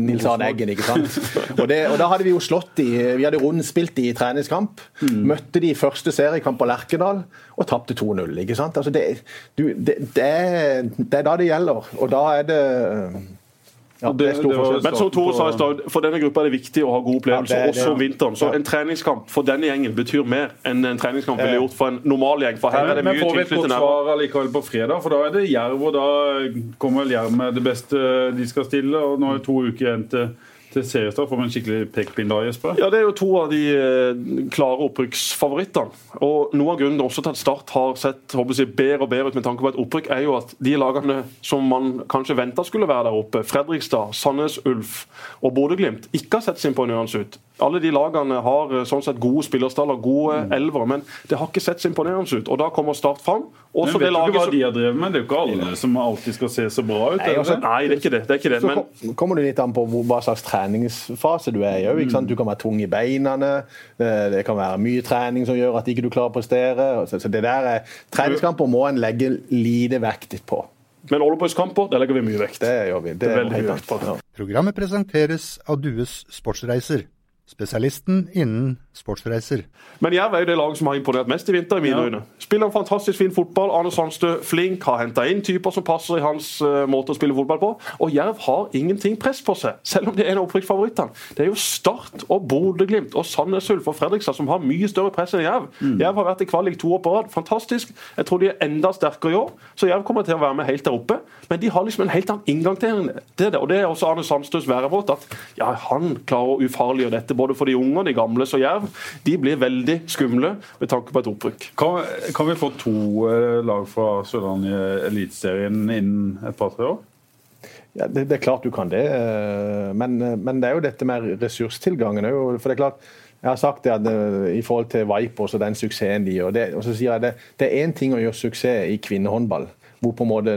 S4: Nils Arne Eggen. ikke sant? Og, det, og, Da hadde vi jo slått de, vi hadde rundspilt de i treningskamp. Mm. Møtte de i første seriekamp på Lerkedal og tapte 2-0. ikke sant? Altså det, du, det, det, det, er, da det gjelder. Og da er det
S3: ja, det, det Men som Tore sa i stad, for denne gruppa er det viktig å ha god opplevelse, ja, også om vinteren. Så en treningskamp for denne gjengen betyr mer enn en treningskamp ville gjort for en normal gjeng. For her er det mye
S2: Men får vi et godt svar likevel på fredag, for da er det Jerv, og da kommer vel Jerv med det beste de skal stille. og Nå er det to uker igjen til til seriestart. Får en skikkelig pekepinn da, Jesper?
S3: Ja, Det er jo to av de eh, klare opprykksfavorittene. Og Noe av grunnen også til at Start har sett håper jeg, bedre og bedre ut med tanke på et opprykk, er jo at de lagene som man kanskje venta skulle være der oppe, Fredrikstad, Sandnes Ulf og Bodø-Glimt, ikke har sett sin imponerende ut. Alle de lagene har eh, sånn sett gode spillerstaller, gode mm. elvere, men det har ikke sett så imponerende ut. Og Da kommer Start fram.
S2: Også men vet du ikke hva de har drevet med? Det er jo ikke alle som alltid skal se så bra ut.
S3: Nei, altså, nei det er ikke det. det, er ikke det.
S4: Men, kommer det litt an på hva slags treningsfase du er i. Mm. Du kan være tung i beina. Det kan være mye trening som gjør at ikke du klarer å prestere. Så det der er, Treningskamper må en legge lite vekt på.
S3: Men oljeboyskamper, der legger vi mye vekt.
S4: Det gjør vi. Det, det er veldig mye vekt på. Ja.
S1: Programmet presenteres av Dues Sportsreiser. Spesialisten innen sportsreiser.
S3: Men Jerv er jo det laget som har imponert mest i vinter, i mine ja. øyne. Spiller en fantastisk fin fotball. Arne Sandstø flink, har henta inn typer som passer i hans uh, måte å spille fotball på. Og Jerv har ingenting press på seg, selv om det er en av opprykksfavorittene. Det er jo Start og Bodø-Glimt og Sandnes Ulf og Fredrikstad som har mye større press enn Jerv. Mm. Jerv har vært i kvalik to år på rad. Fantastisk. Jeg tror de er enda sterkere i år, så Jerv kommer til å være med helt der oppe. Men de har liksom en helt annen inngang til det. Og det er også Arne Sandstøs væremåte, at ja, han klarer å ufarliggjøre dette både for de unge og de gamle. Så Jerv de blir veldig skumle med tanke på et opprykk.
S2: Kan, kan vi få to eh, lag fra Sørlandet i Eliteserien innen et par-tre år?
S4: Ja, det, det, er klart du kan det, eh, men, eh, men, det er jo dette med ressurstilgangen. For det er klart, jeg har sagt det at i forhold til Vipers og den suksessen de gjør, det, og så sier jeg det, det er én ting å gjøre suksess i kvinnehåndball, hvor på en måte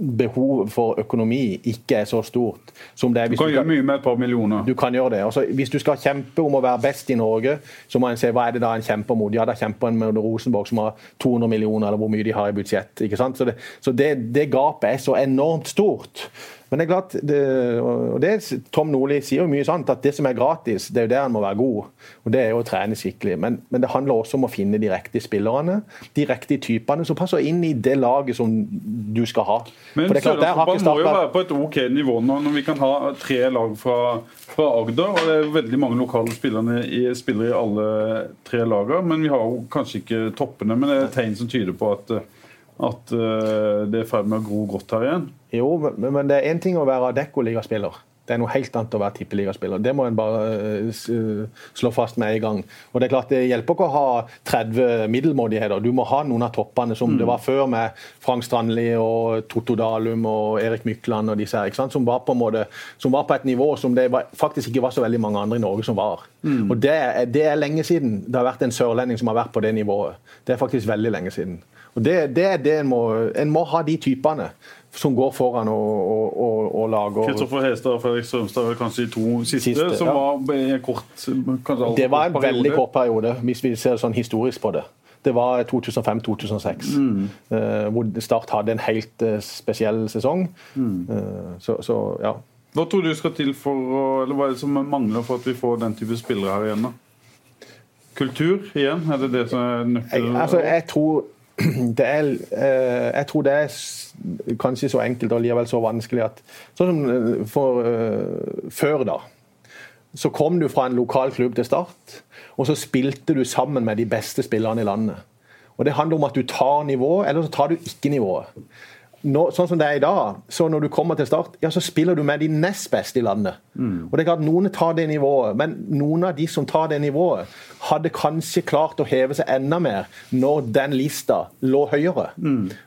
S4: Behov for økonomi ikke er så stort som det er
S2: Du kan
S4: du
S2: gjøre
S4: kan,
S2: mye med et par millioner.
S4: du kan gjøre det. Altså, hvis du skal kjempe om å være best i Norge, så må en se hva er det da en kjemper mot. Ja, da kjemper en med Rosenborg som har 200 millioner, eller hvor mye de har i budsjett. ikke sant? Så det, så det, det gapet er så enormt stort. Men det er klart, det, og det, Tom Nordli sier jo mye sant, at det som er gratis, det er jo der han må være god. Og Det er jo å trene skikkelig. Men, men det handler også om å finne de riktige spillerne, de riktige typene som passer inn i det laget som du skal ha.
S2: Men
S4: For det er klart, der har ikke
S2: Sørlandsfotball må jo være på et ok nivå nå, når vi kan ha tre lag fra, fra Agder. og Det er veldig mange lokale spillere i, spillere i alle tre lagene. Men vi har jo kanskje ikke toppene. Men det er tegn som tyder på at, at uh, det er i ferd med å gro godt her igjen.
S4: Jo, men, men det er én ting å være Adecco-ligaspiller. Det er noe helt annet å være tippeligaspiller. Det må en bare eh, eh, slå fast med en gang. Og Det er klart det hjelper ikke å ha 30 middelmådigheter. Du må ha noen av toppene som det var før med Frank Strandli og Totto Dalum og Erik Mykland og disse her? Som, var måte, som var på et nivå som det var, faktisk ikke var så veldig mange andre i Norge som var. Og det det er lenge siden det har vært en sørlending som har vært på det nivået. Det er faktisk veldig lenge siden. Og det, det er det en må, en må ha de typene som går foran og, og, og, og lager
S2: Kristoffer Hestad og Fredrik Strømstad er kanskje de to siste,
S4: Siste,
S2: som
S4: ja.
S2: var en kort kanskje
S4: Det var en
S2: kort
S4: veldig kort periode, hvis vi ser sånn historisk på det. Det var 2005-2006, eh, hvor Start hadde en helt eh, spesiell sesong. Eh, så, så ja.
S2: Hva tror du skal til for å, eller hva er det som mangler for at vi får den type spillere her igjen? da? Kultur igjen? Er det det som er
S4: Jeg, altså, jeg tror er, eh, jeg tror det er kanskje så enkelt og likevel så vanskelig at Sånn som eh, for, eh, før, da. Så kom du fra en lokal klubb til Start, og så spilte du sammen med de beste spillerne i landet. Og Det handler om at du tar nivå, eller så tar du ikke nivået. Nå, sånn som det er i dag, så når du kommer til Start, ja, så spiller du med de nest beste i landet. Og det er klart Noen tar det nivået, men noen av de som tar det nivået, hadde kanskje klart å heve seg enda mer når den lista lå høyere.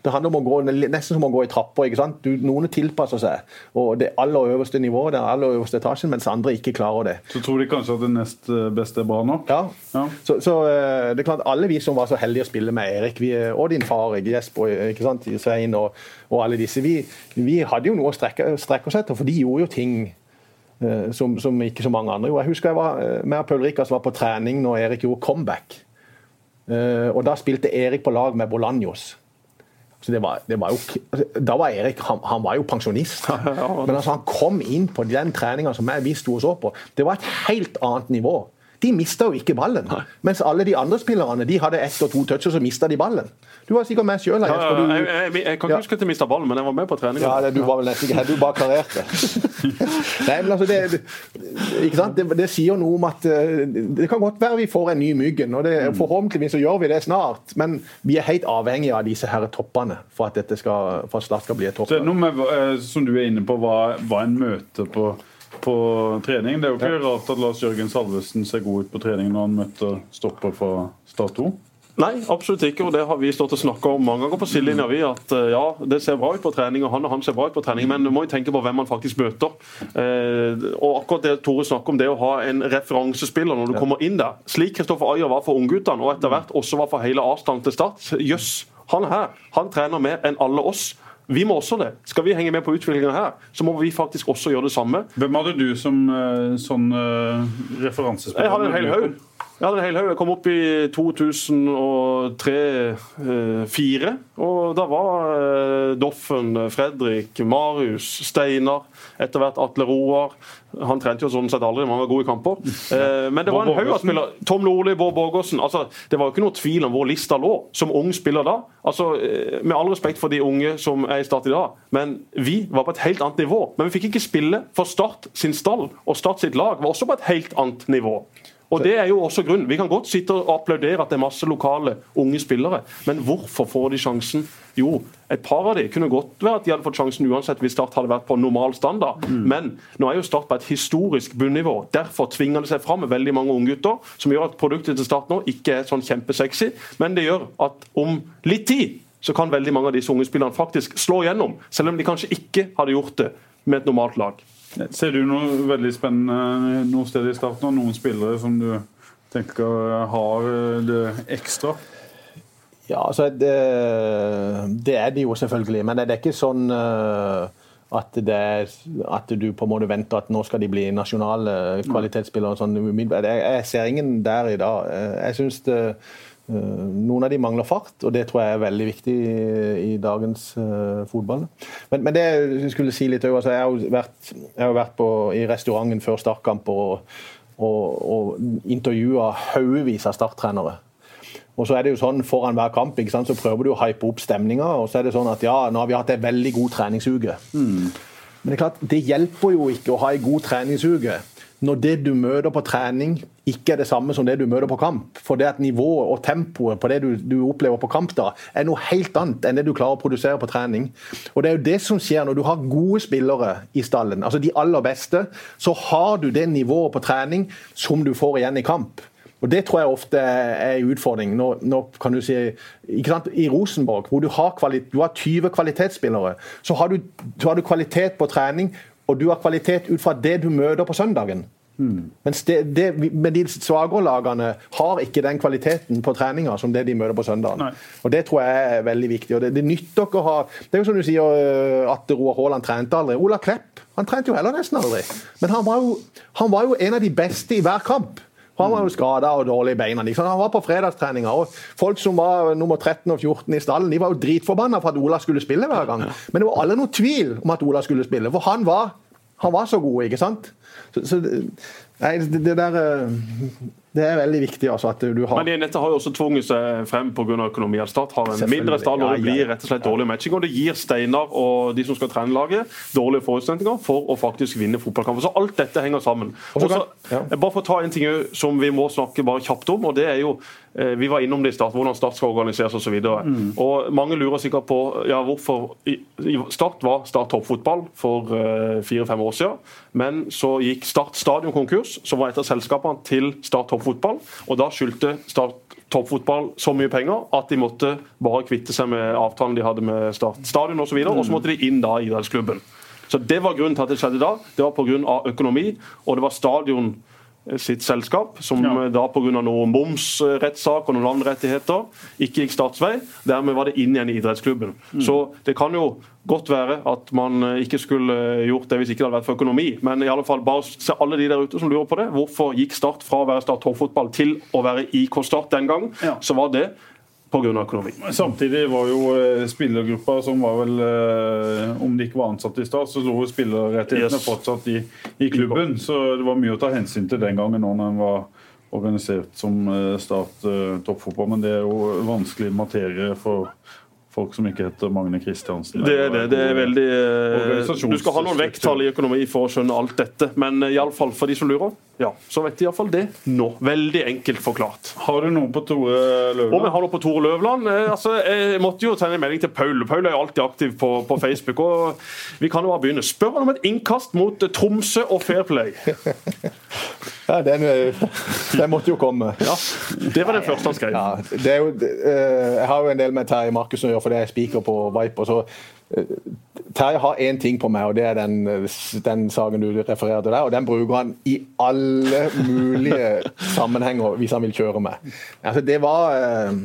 S4: Det handler om å gå, nesten som å gå i trapper. ikke sant? Du, noen tilpasser seg. Og det aller øverste nivået, den aller øverste etasjen, mens andre ikke klarer det.
S2: Så tror de kanskje at det nest eh, beste er bra nok?
S4: Ja.
S2: Ja.
S4: Så, så eh, det er klart alle vi som var så heldige å spille med Erik, vi, og din far Jesper, ikke sant, Svein og, og alle disse, vi, vi hadde jo noe å strekke, strekke oss etter, for de gjorde jo ting eh, som, som ikke så mange andre gjorde. Jeg husker jeg var eh, med Paul Rikas var på trening når Erik gjorde comeback. Eh, og Da spilte Erik på lag med Bolanjos. Så det var, det var jo, altså, da var Erik han, han var jo pensjonist. Men altså, han kom inn på den treninga som jeg- vi sto og så på. Det var et helt annet nivå. De mista jo ikke ballen. Mens alle de andre spillerne de hadde ett og to touch, og så mista de ballen. Du var sikkert med sjøl.
S3: Ja, ja, jeg, jeg, jeg kan ikke
S4: Ja.
S3: huske at jeg mista ballen, men jeg var med på treninga.
S4: Ja, det, du var vel nesten ikke her, du bare klarerte. Nei, men altså, det, ikke sant? Det, det sier noe om at eh, Det kan godt være vi får en ny Myggen, og det, forhåpentligvis så gjør vi det snart. Men vi er helt avhengige av disse her toppene for at dette skal, for at Start skal bli et
S2: Så er det
S4: topp.
S2: noe med, eh, som du er inne på, hva, hva en møter på, på trening. Det er jo ikke rart at Lars Jørgen Salvesen ser god ut på trening når han møter stopper fra Start 2.
S3: Nei, absolutt ikke. og Det har vi stått og snakka om mange ganger på sidelinja. vi, at eh, ja, Det ser bra ut på trening, og han og han ser bra ut på trening, men du må jo tenke på hvem man faktisk møter. Eh, og akkurat det Tore snakker om, det å ha en referansespiller når du kommer inn der. Slik Kristoffer Ayer var for ungguttene, og etter hvert også var for hele avstanden til Start. Jøss, han her, han trener mer enn alle oss. Vi må også det. Skal vi henge med på utviklingen her, så må vi faktisk også gjøre det samme.
S2: Hvem hadde du som eh, sånn eh, referansespiller?
S3: Jeg hadde en hel haug. Jeg det en hel haug. Jeg kom opp i 2003-2004. Og da var eh, Doffen, Fredrik, Marius, Steinar, etter hvert Atle Roar. Han trente jo sånn sett aldri, men han var god i kamper. Eh, men det var en haug av spillere. Tom Nordli, Bård Borgersen. Altså, det var jo ikke noe tvil om hvor lista lå som ung spiller da. Altså, eh, Med all respekt for de unge som er i Start i dag, men vi var på et helt annet nivå. Men vi fikk ikke spille for Start sin stall, og Start sitt lag var også på et helt annet nivå. Og det er jo også grunnen. Vi kan godt sitte og applaudere at det er masse lokale unge spillere, men hvorfor får de sjansen? Jo, et par av de kunne godt være at de hadde fått sjansen uansett hvis Start hadde vært på normal standard. Men nå er jo Start på et historisk bunnivå. Derfor tvinger det seg fram med veldig mange unggutter, som gjør at produktet til Start nå ikke er sånn kjempesexy, men det gjør at om litt tid så kan veldig mange av disse unge spillerne faktisk slå gjennom, selv om de kanskje ikke hadde gjort det med et normalt lag.
S2: Ser du noe veldig spennende noe sted i starten, og Noen spillere som du tenker har eh, det ekstra?
S4: Ja, altså det, det, er det jo selvfølgelig. Men det er ikke sånn at at, er, at, du på en måte venter at nå skal de bli nasjonale kvalitetsspillere. Sånn, jeg, jeg, ser ingen der i dag. Jeg synes det, noen av de mangler fart, og det tror jeg er veldig viktig i, dagens uh, fotball. Men, men, det jeg skulle si litt altså, Jeg har jo vært, har vært på, i restauranten før startkamp og, og, og intervjua haugevis av starttrenere. Og så er det jo sånn Foran hver kamp ikke sant, så prøver du å hype opp stemninga. Og så er det sånn at ja, nå har vi hatt en veldig god treningsuke. Mm. Men det er klart, det hjelper jo ikke å ha en god treningsuke når det du møter på trening, ikke er det samme som det du møter på kamp. For det at nivået og tempoet på det du, du, opplever på kamp, da, er noe helt annet enn det du klarer å produsere på trening. Og Det er jo det som skjer når du har gode spillere i stallen, altså de aller beste. Så har du det nivået på trening som du får igjen i kamp. Og Det tror jeg ofte er en utfordring. Nå, nå kan du si, I Rosenborg, hvor du har, kvalit, du har 20 kvalitetsspillere, så har, du, så har, du, kvalitet på trening, og du har kvalitet ut fra det du møter på søndagen. Mm. Mens det, det, men de svakere lagene har ikke den kvaliteten på treninga som det de møter på søndagen. Nei. Og Det tror jeg er veldig viktig. og Det, det nytter ikke å ha Det er jo som du sier øh, at Roar Haaland trente aldri. Ola Klepp han trente jo heller nesten aldri. Men han var, jo, han var jo en av de beste i hver kamp. Han var jo skada og dårlig i beina. Liksom. Han var på fredagstreninga. og Folk som var nummer 13 og 14 i stallen, de var jo dritforbanna for at Ola skulle spille hver gang. Men det var aldri noen tvil om at Ola skulle spille, for han var, han var så god, ikke sant? Så, så nei, det, det der eh, det er veldig viktig. altså at du har...
S3: Men Dette har jo også tvunget seg frem pga. økonomi. At Start har en mindre stall og det blir rett og slett dårlig matching. Og det gir Steinar og de som skal trene laget, dårlige forutsetninger for å faktisk vinne fotballkamper. Så alt dette henger sammen. Også, ja. Bare for å ta en ting som vi må snakke bare kjapt om, og det er jo eh, vi var innom det i start, hvordan Start skal organiseres osv. Mm. Og mange lurer sikkert på ja, hvorfor Start var Start toppfotball for eh, fire-fem år siden, men så gikk Start stadion konkurs, som var et av selskapene til Start toppfotball. Og da skyldte Start toppfotball så mye penger at de måtte bare kvitte seg med avtalen de hadde med Start stadion osv. Og, og så måtte de inn da i idrettsklubben. Så Det var grunnen til at det skjedde da. Det var pga. økonomi, og det var stadion sitt selskap, som ja. Da pga. noen momsrettssak og noen landrettigheter ikke gikk statsvei. Dermed var det inn igjen i idrettsklubben. Mm. Så det kan jo godt være at man eh, ikke skulle eh, gjort det hvis ikke det hadde vært for økonomi. Men i alle fall bare se alle de der ute som lurer på det. Hvorfor gikk Start fra å være Start toppfotball til å være IK Start den gang? Ja. Så var det pga. økonomi.
S2: Samtidig var jo eh, spillergruppa som var vel Om de ikke var ansatt i Start, så lå spillerrettighetene yes. fortsatt i, i, klubben. Så det var mye å ta hensyn til den gangen når en var organisert som Start toppfotball. Men det er jo vanskelig materie for folk som ikke heter Magne Kristiansen.
S3: Det er det. det er veldig... Eh, du skal ha noen vekttall i økonomi for å skjønne alt dette. Men eh, iallfall for de som lurer, ja, så vet de iallfall det nå. Veldig enkelt forklart.
S2: Har du noe på Tore Løvland?
S3: Om vi har noe på Tore Løvland? Eh, altså, jeg måtte jo sende en melding til Paul. Paul er jo alltid aktiv på, på Facebook. og Vi kan jo bare begynne. Spør han om et innkast mot Tromsø og Fair Play.
S4: Ja, den, den, måtte jo komme.
S3: Ja, Det var den første han skrev.
S4: Ja, jo, jeg har jo en del med Terje Markussen å gjøre, for det er spiker på Viper. så eh, Terje har én ting på meg, og det er den, den saken du refererer til der. Og den bruker han i alle mulige sammenhenger hvis han vil kjøre med. Altså, det var eh,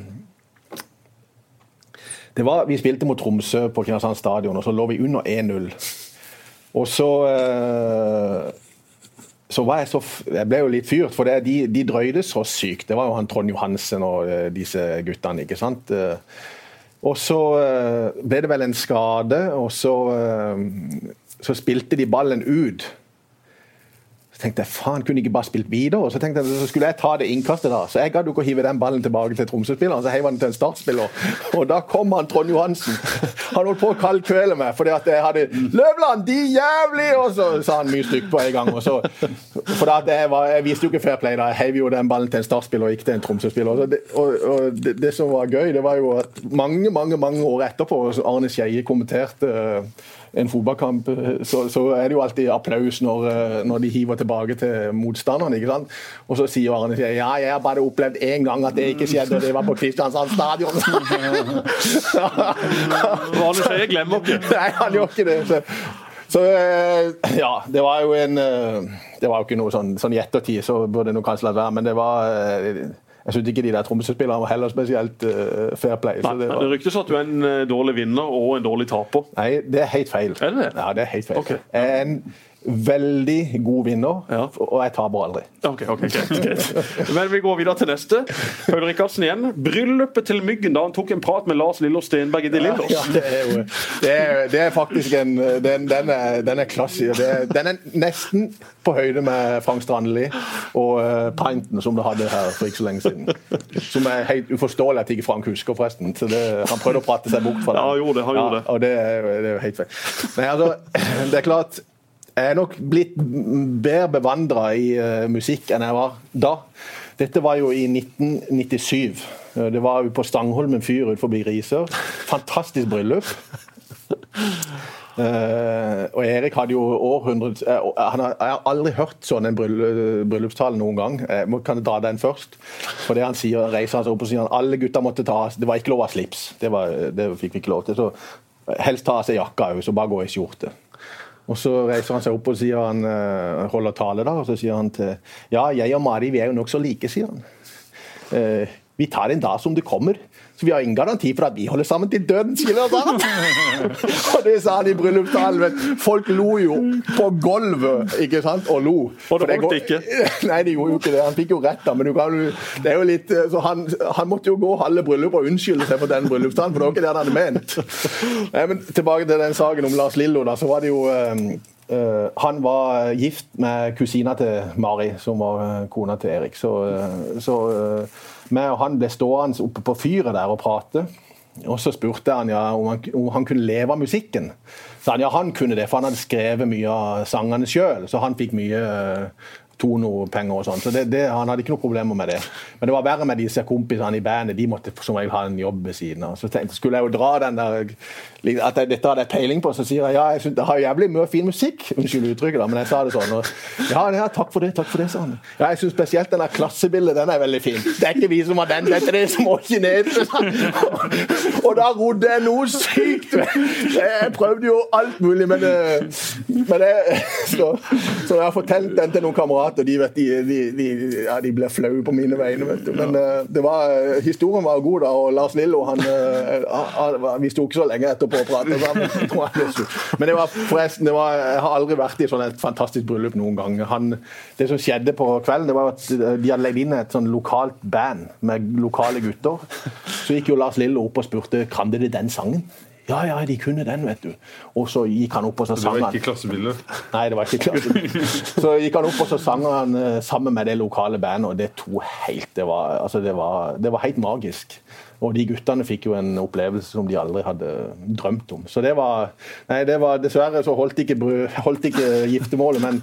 S4: det var, Vi spilte mot Tromsø på Kristiansand stadion, og så lå vi under 1-0. Og så eh, så var jeg så Jeg ble jo litt fyrt, for det, de, de drøyde så sykt. Det var jo han Trond Johansen og disse guttene, ikke sant. Og så eh, ble det vel en skade, og så, eh, så spilte de ballen ut tenkte jeg faen, kunne ikke bare spilt videre? Så tenkte jeg, så skulle jeg ta det innkastet, da. Så jeg gadd ikke å hive den ballen tilbake til Tromsø-spilleren, så heiv han til en startspiller. Og da kom han Trond Johansen. Han holdt på å kaldkvele meg fordi at jeg hadde 'Løvland, de jævlig!' Og så sa han mye stygt på en gang. Så, for da jeg, var, jeg viste jo ikke fair play da. Jeg heiv jo den ballen til en startspiller og ikke til en Tromsø-spiller. Og, og, og det, det, som var gøy, det var jo at mange, mange, mange år etterpå Arne Skeie kommenterte en fotballkamp, så, så, er det jo alltid applaus når, eh, når, de hiver tilbake til motstanderen. ikke sant? Og så sier Arne ja, jeg har bare opplevd én gang at det ikke skjedde, og det var på Kristiansand stadion.
S3: Arne sier glemmer ikke.
S4: Nei, han gjør ikke det. Så, så eh, ja, det var jo en eh, Det var jo ikke noe sånn, sånn i ettertid, så burde det kanskje latt være, men det var jeg syns ikke de der trommespillerne var heller spesielt uh, fair play.
S3: Nei, det, var... det ryktes at du er en uh, dårlig vinner og en dårlig taper.
S4: Nei, det er helt feil.
S3: Er det det?
S4: Ja, det er helt feil.
S3: Okay.
S4: En veldig god vinner,
S3: Ja.
S4: og jeg taper aldri.
S3: Ok, ok, greit, greit. Men vi går videre til neste. Paul Rikardsen igjen. Bryllupet til Myggen da han tok en prat med Lars Lillo Stenberg i De Lillos.
S4: Ja, det er jo det er, det er faktisk en Den, den er, den er klassisk. Det den er nesten på høyde med Frank Strandli og uh, Pinten, som det hadde her for ikke så lenge siden. Som er helt uforståelig at ikke Frank husker, forresten. Så det, han prøvde å prate seg bort fra det.
S3: Ja, han gjorde det, han gjorde det.
S4: Og det er, det er helt feil. Men altså, det er klart jeg er nok blitt bedre bevandra i eh, musikk enn jeg var da. Dette var jo i 1997. Eh, Det var jo på Stangholmen fyr utenfor Risør. Fantastisk bryllup. Uh, og Erik hadde jo århundret uh, han har, Jeg har aldri hørt sånn en bryll- bryllupstale noen gang. Jeg må, kan jeg dra den først? For det han sier, reiser han seg opp og sier at alle gutta måtte ta Det var ikke lov å ha slips. Det, var, det fikk vi ikke lov til. Så helst ta av seg jakka òg, så bare gå i skjorte. Og Så reiser han seg opp og sier han, eh, holder tale, da, og så sier han til Ja, jeg og Mari vi er jo nokså like, sier han. Eh, vi tar en dag som det kommer. Så vi har ingen garanti for at vi holder sammen til døden, skiller oss av. og det sa han i bryllupstalen. Men. Folk lo jo på gulvet, ikke sant, og lo.
S3: Og det holdt ikke.
S4: Nei, det gjorde jo ikke det. Han fikk jo rett, da. Men du kan, jo- det er jo litt, eh, så han, han måtte jo gå halve bryllupet og unnskylde seg for den bryllupstalen, for det var ikke det han hadde ment. Nei, men Tilbake til den saken om Lars Lillo. da, så var det jo um, Uh, Han var gift med kusina til Mari, som var uh, kona til Erik. Så, uh, så meg og han ble stående oppe på fyret der og prate. Og så spurte han ja, om, han, om han kunne leve av musikken. Så han, ja, han kunne det, for han hadde skrevet mye av sangene sjøl. Så han fikk mye tonopenger og sånn. Så det, det, han hadde ikke noe problemer med det. Men det var verre med disse kompisene i bandet. De måtte som regel ha en jobb ved siden av. Så tenkte, skulle jeg jo dra den der at jeg, dette hadde jeg peiling på, så sier jeg ja, jeg synes, det har jævlig mye fin musikk. Unnskyld uttrykket, da, men jeg sa det sånn. Og, ja, ja, takk for det, takk for det, sa han. Ja, jeg syns spesielt den der klassebildet, den er veldig fin. Det er ikke vi som har den, dette er det som må kinese. Og da rodde jeg noe sykt. Jeg prøvde jo alt mulig, men, eh, men jeg, så, så jeg har fortalt den til noen kamerater, de, vet, de, de, ja, de ble flaue på mine vegne. Vet du. Men uh, det var, historien var god, da, og Lars Lillo han, eh, han, Vi sto ikke så lenge etterpå og prata sammen. Men det var forresten, det var, jeg har aldri vært i sånn et fantastisk bryllup noen gang. Han, det som skjedde på kvelden, det var at de hadde legget inn et sånn lokalt band med lokale gutter. Så gikk jo Lars Lillo opp og spurte kan dere den sangen. Ja, ja, de kunne den, vet du. Og så gikk han opp og så
S2: Det
S4: sang
S2: var
S4: han.
S2: ikke klassebildet.
S4: Nei, det var ikke klassebildet. Så gikk han opp og så sang han eh, sammen med det lokale bandet, og det to helt Det var, altså, det var, det var helt magisk. Og de guttene fikk jo en opplevelse som de aldri hadde drømt om. Så det var Nei, det var dessverre så holdt ikke, bry- holdt ikke giftermålet, men,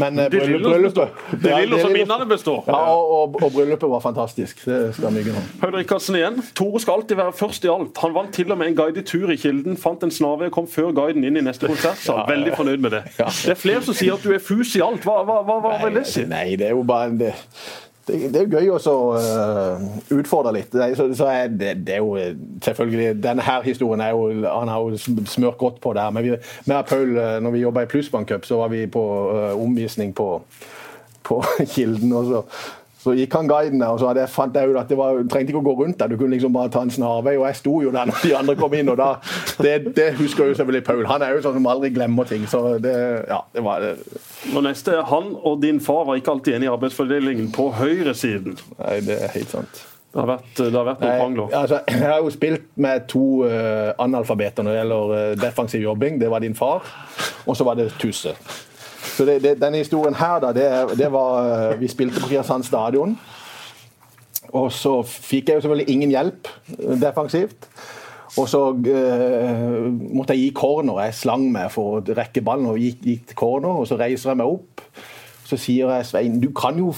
S4: men eh, bryllup- bryllupet
S3: Det
S4: Ja,
S3: Lillos minnene består.
S4: Ja, og, og, og bryllupet var fantastisk. Det skal mye ha.
S3: Høyre Rikardsen igjen. Tore skal alltid være først i alt. Han vant til og med en guidet tur i Kilden, fant en snarvei og kom før guiden inn i neste konsertsal. Veldig fornøyd med det. Det er flere som sier at du er fus i alt. Hva, hva, hva, hva vil det si?
S4: Nei, det er jo bare en det, det, det er jo gøy å øh, utfordre litt. Så, så er det, det er jo øh, selvfølgelig Denne her historien er jo Han har jo smørt godt på det her. Men vi, med Paul, øh, når vi jobba i Plussbank Cup, så var vi på uh, omvisning på, på Kilden. og så så gikk han guiden der, og så hadde fant jeg ut at det var, trengte ikke å gå rundt der, du kunne liksom bare ta en snarvei. Og jeg sto jo der når de andre kom inn, og da Det, det husker jo selvfølgelig Paul. Han er jo sånn som aldri glemmer ting. Så det, ja, det var det,
S3: Og neste er Han og din far var ikke alltid enige i arbeidsfordelingen på høyresiden.
S4: Nei, det er helt sant.
S3: Det har vært, det har vært noen krangler.
S4: altså, jeg har jo spilt med to uh, analfabeter når det gjelder uh, defensiv jobbing. Det var din far, og så var det Tusse. Så det, det, Denne historien her, da, det, det var eh, Vi spilte på Kristiansand stadion. Og så fikk jeg jo selvfølgelig ingen hjelp eh, defensivt. Og så uh, måtte jeg gi corner. Jeg slang meg for å rekke ballen og gikk, gikk til corner. Og så reiser jeg meg opp. Så sier jeg Svein, du kan jo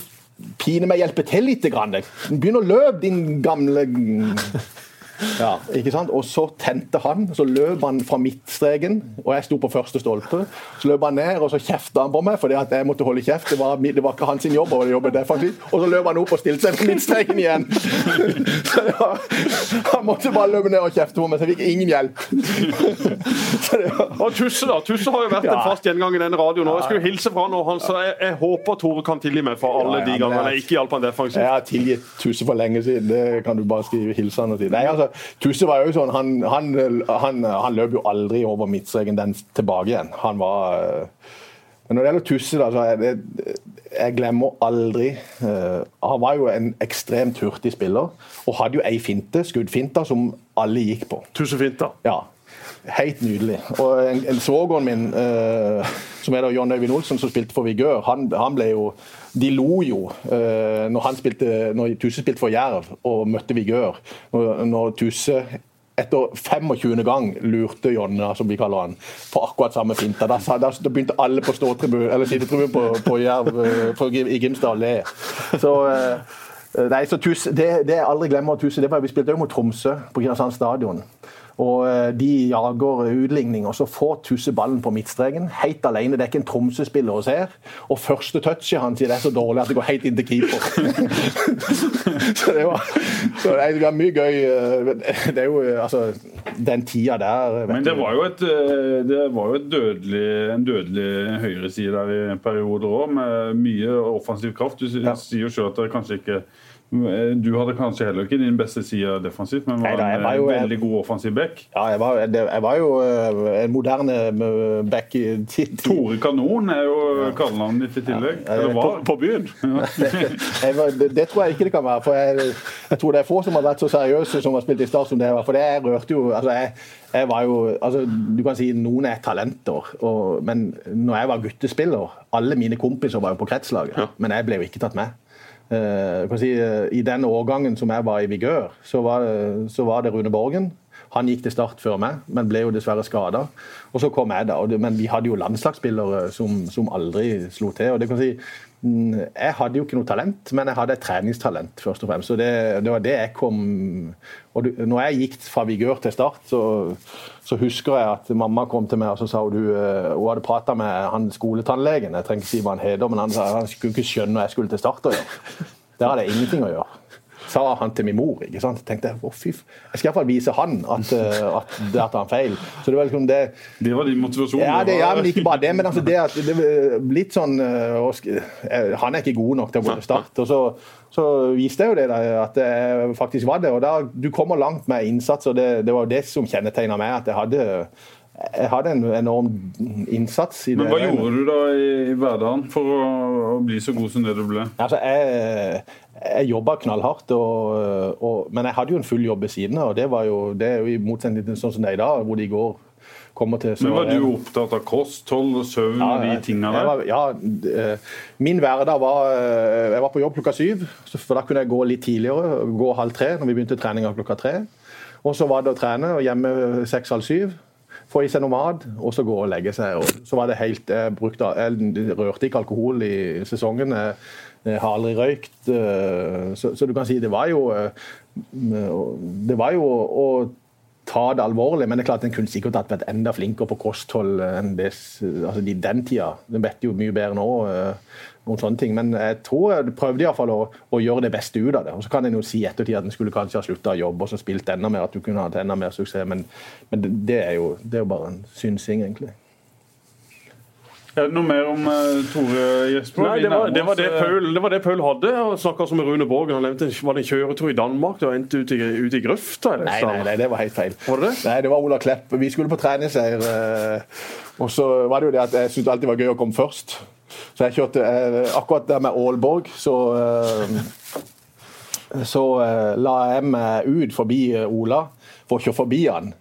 S4: pine meg hjelpe til litt. Grann. Begynn å løpe, din gamle Ja, ikke sant? Og så tente han, så løp han fra midtstreken, og jeg sto på første stolpe. Så løp han ned, og så kjefta han på meg fordi at jeg måtte holde kjeft. Det var, det var ikke hans jobb å jobbe defensivt. Og så løp han opp og stilte seg på midtstreken igjen. Så var, han måtte bare løpe ned og kjefte på meg, så jeg fikk ingen hjelp. Var,
S3: Og Tusse da, Tusse har jo vært en fast gjengang i denne radioen. og Jeg skulle hilse fra han, og han sa jeg, jeg håper Tore kan tilgi meg for alle
S4: Ja, ja,
S3: de gangene jeg ikke hjalp han defensivt.
S4: Jeg har tilgitt Tusse for lenge siden. Det kan du bare skrive hilsen og si. Nei, altså, Tusse var jo sånn, han, han, han, han løp jo aldri over midtstreken den tilbake igjen. Han var øh, Men når det gjelder Tusse, da, så er det Jeg glemmer aldri øh, Han var jo en ekstremt hurtig spiller, og hadde jo ei finte, skuddfinta, som alle gikk på.
S3: Tusse fint, da.
S4: Ja. Helt nydelig. Og en, en svogeren min, som som da John Øyvind Olsen, som spilte for Vigør, han, han ble jo De lo jo eh, når, han spilte, når Tuse spilte for Jerv og møtte Vigør. Når, Tusse etter 25. gang lurte Jonna, som vi kaller han, på akkurat samme finta. Da, da, begynte alle på sittetribunen på, på Jerv eh, på, i Grimstad å le. Så eh, Nei, så Tusse, det, det jeg aldri glemmer Tusse, det var Vi spilte jo mot Tromsø på Kristiansand stadion. Og eh, De jager utligning, og så får Tusse ballen på midtstreken. Helt alene. Det er ikke en Tromsø-spiller å se. Og første touchet hans det er så dårlig at det går helt inn til keeper. så det var, så det var mye gøy. eh, Det er jo eh, altså Den tida der
S2: Men det var jo, et, det var jo et dødelig, en dødelig høyreside der i perioder òg, med mye offensiv kraft. Du sier jo selv at det kanskje ikke Du hadde kanskje heller ikke din beste side defensivt, men var
S4: Neida, jeg
S2: en
S4: var jo-
S2: eh, veldig god offensiv back.
S4: Ja, jeg var, jeg var jo eh, en moderne eh, back i tid.
S2: Tore Kanon er jo kallenavnet ditt i tillegg.
S4: Ja,
S2: Eller
S3: På,
S2: var.
S3: på byen.
S4: Ja. det, det tror jeg ikke det kan være. for jeg, jeg tror det er få som har vært så seriøse som har spilt i Start som det var. For det jeg rørte jo altså jeg, jeg var jo, altså Du kan si noen er talenter, og, men når jeg var guttespiller Alle mine kompiser var jo på kretslaget, men jeg ble jo ikke tatt med. Eh, si, eh, I den årgangen som jeg var i Vigør, så var, det- så var det Rune Borgen. Han gikk til start før meg, men ble jo dessverre skada. Og så kom jeg, da. Men vi hadde jo landslagsspillere som, som aldri slo til. og det kan si, mm, Jeg hadde jo ikke noe talent, men jeg hadde et treningstalent, først og fremst. Så det, det var det jeg kom og du, når jeg gikk fra Vigør til Start, så, så husker jeg at mamma kom til meg og så sa hun, eh, hun hadde prata med han skoletannlegen. Jeg trenger ikke si hva han heter, men han han skulle ikke skjønne hva jeg skulle til Start å gjøre. Der hadde jeg ingenting å gjøre sa han til min mor. ikke sant? tenkte jeg, å fy, Jeg skal iallfall vise han at, eh, at der tar han feil. Så det var liksom det
S2: Det var din motivasjon.
S4: ja, det, ja, men ikke bare det. Men altså det at det litt sånn eh, eh, Han er ikke god nok til å gå til start. Og så, så viste jeg jo det da, at det faktisk var det. Og da, du kommer langt med innsats, og det, det var jo det som kjennetegna meg. At jeg hadde, jeg hadde en enorm innsats i det.
S2: Men hva gjorde du da i, hverdagen for å, å bli så god som det du ble?
S4: Altså, jeg, jeg jobba knallhardt, og, og, men jeg hadde jo en full jobb ved siden av. Det, var jo, det er jo i motsetning til sånn som det er i dag, hvor de går kommer til
S2: Men Var du opptatt av kosthold og søvn og de tinga der?
S4: var- Ja, min hverdag var eh, Jeg var på jobb klokka syv, for da kunne jeg gå litt tidligere. Gå halv tre når vi begynte treninga klokka tre. Og så var det å trene, og hjemme seks-halv syv. Få i seg noe mat, og så gå og legge seg. Og så var det helt, Jeg, brukte, jeg rørte ikke alkohol i sesongen. Jeg, har aldri røykt. eh, Så, så du kan si det var jo eh, Det var jo å ta det alvorlig, men det er klart en kunne sikkert vært enda flinkere på kosthold enn det, altså i den tida. Den vet jo mye bedre nå om sånne ting, men jeg tror jeg prøvde i hvert fall å, å gjøre det beste ut av det. Og Så kan en jo si i ettertid at en skulle kanskje ha slutta å jobbe og så spilt enda mer, at du kunne hatt enda mer suksess, men, men det, det, er jo, det er jo bare en synsing, egentlig.
S2: Er det noe mer om eh, Tore Jesper?
S3: Nei, det var det, var det,
S2: eh,
S3: Paul, det var det Paul hadde. Snakka med Rune Borgen. Han nevnte var det en kjøretur i Danmark. Det var ute ut i, ut i grøfta.
S4: Nei, nei, nei, det var helt feil.
S3: Var det?
S4: Nei, det var Ola Klepp. Vi skulle på treningsleir, eh, og så var det jo det at jeg syntes alltid var gøy å komme først. Så jeg kjørte eh, akkurat der med Aalborg, så eh, så eh, la jeg meg ut forbi eh, Ola for å kjøre forbi han.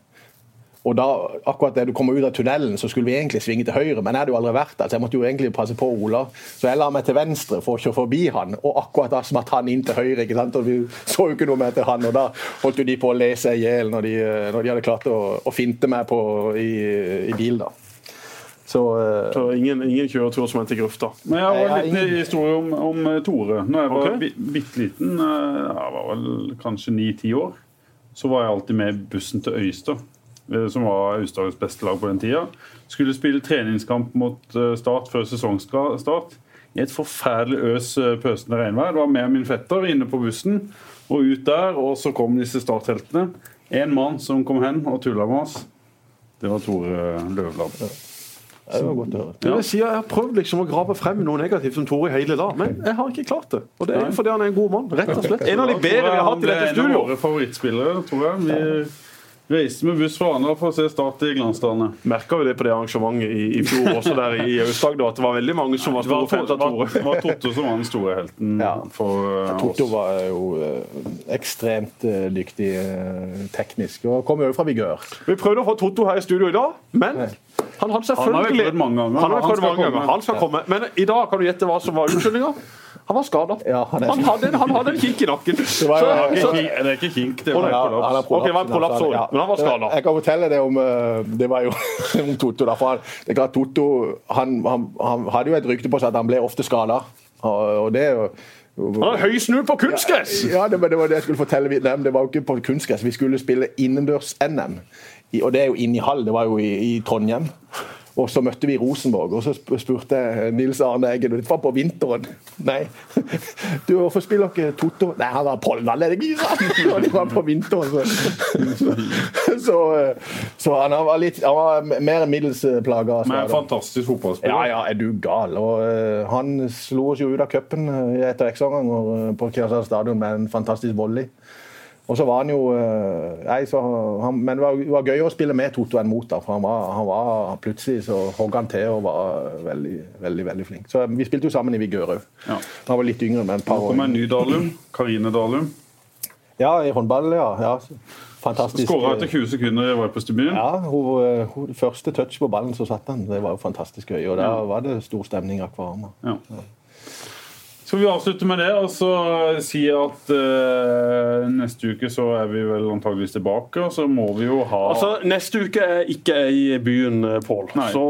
S4: Og da, akkurat da du kommer ut av tunnelen, så skulle vi egentlig svinge til høyre, men jeg hadde jo aldri vært der, så jeg måtte jo egentlig passe på Ola. Så jeg la meg til venstre for å kjøre forbi han, og akkurat da smatt han inn til høyre. ikke sant? Og vi så jo ikke noe mer til han, og da holdt jo de på å le seg i hjel når, de- når de hadde klart å, å finte meg på, i, i bil, da. Så uh,
S3: Så ingen, ingen kjøretur som endte i grøfta.
S2: Men jeg har en liten ingen... historie om, om eh, Tore. Når jeg var okay. bitte liten, eh, jeg var vel kanskje ni-ti år, så var jeg alltid med bussen til Øystad, som var Aust-Agders beste lag på den tida. Skulle spille treningskamp mot Start før sesongstart. I et forferdelig øs pøsende regnvær. Det var med min fetter inne på bussen og ut der, og så kom disse startheltene. En mann som kom hen og tulla med oss. Det var Tore Løvland.
S4: Det var godt å høre.
S3: Ja. Jeg, sier, Jeg har prøvd liksom å grave frem noe negativt som Tore i hele dag, men jeg har ikke klart det. Og det er jo fordi han er en god mann. rett og slett. En av de bedre vi har hatt i dette studioet.
S2: En av våre favorittspillere, tror jeg. Vi reiste med buss fra Arendal for å se Start i glansdagene.
S3: Merka vi det på det arrangementet i, i fjor også der i Aust-Agder, at det var veldig mange som var store fans av
S2: var,
S3: Det
S2: var Totto som var den store helten
S4: Ja.
S2: for uh,
S4: Totto var jo eh, ekstremt eh, dyktig teknisk, og kom jo fra Vigør.
S3: Vi prøvde å få Totto her i studio i dag, men han hadde
S2: Han har vi
S3: selvfølgelig
S2: prøvd mange ganger.
S3: Han
S2: Han skal
S3: mange ganger. Han skal komme. Men i dag kan du gjette hva som var unnskyldninga. Han var skada.
S4: Ja, han
S3: han, han hadde en kink i nakken.
S4: var
S3: Så-
S2: Det var ikke det er ikke kink, det var
S3: en
S2: kollaps.
S3: Okay, det var en prolaps også, men han var skadet.
S4: Jeg kan fortelle det om eh, Det var jo om Totto. Det er klart Totto han, han, han hadde jo et rykte på seg at han ble ofte skada. Og, og det er jo
S3: Han hadde høy snu på kunstgress!
S4: Ja, det, det var det jeg skulle fortelle. dem. Det var jo ikke på kunstgress. Vi skulle spille innendørs-NM. Og det er jo inne i hall. Det var jo i, i Trondheim. Og så møtte vi Rosenborg, og så spurte jeg Nils Arne Eggen og Det var på vinteren. Nei. Du, hvorfor spiller dere Totto? Nei, han var pollenallergi. Og det var på vinteren, så. Så, eh, så han var litt Han var mer middels plaga.
S2: Men en fantastisk fotballspiller.
S4: Ja, ja, er du gal? Og uh, Han slo oss jo ut av cupen eh, etter ekstraomganger på Kirsdal stadion med en fantastisk volley. Og så var han jo eh, nei, så han, Men det var, var gøyere å spille med Toto enn mot. da, for han var, han var Plutselig så hogg han til og var veldig veldig, veldig flink. Så Vi spilte jo sammen i Vigør òg.
S2: Ja.
S4: Han var litt yngre, men et par
S2: Nå kommer en
S4: år.
S2: ny Dalum. Karine Dalum.
S4: Ja, i håndball, ja. ja. Fantastisk.
S2: Skåra etter 20 sekunder i Vipers-debuten.
S4: Ja, hun, eh, hun, første touch på ballen, så satt han. Det var jo fantastisk gøy. Og da var det stor stemning i Akvarma.
S2: Ja. Skal vi avslutte med det og så si at uh, neste uke så er vi vel antageligvis tilbake, og så må vi jo ha
S3: Altså, Neste uke er ikke i byen, eh, Pål. Så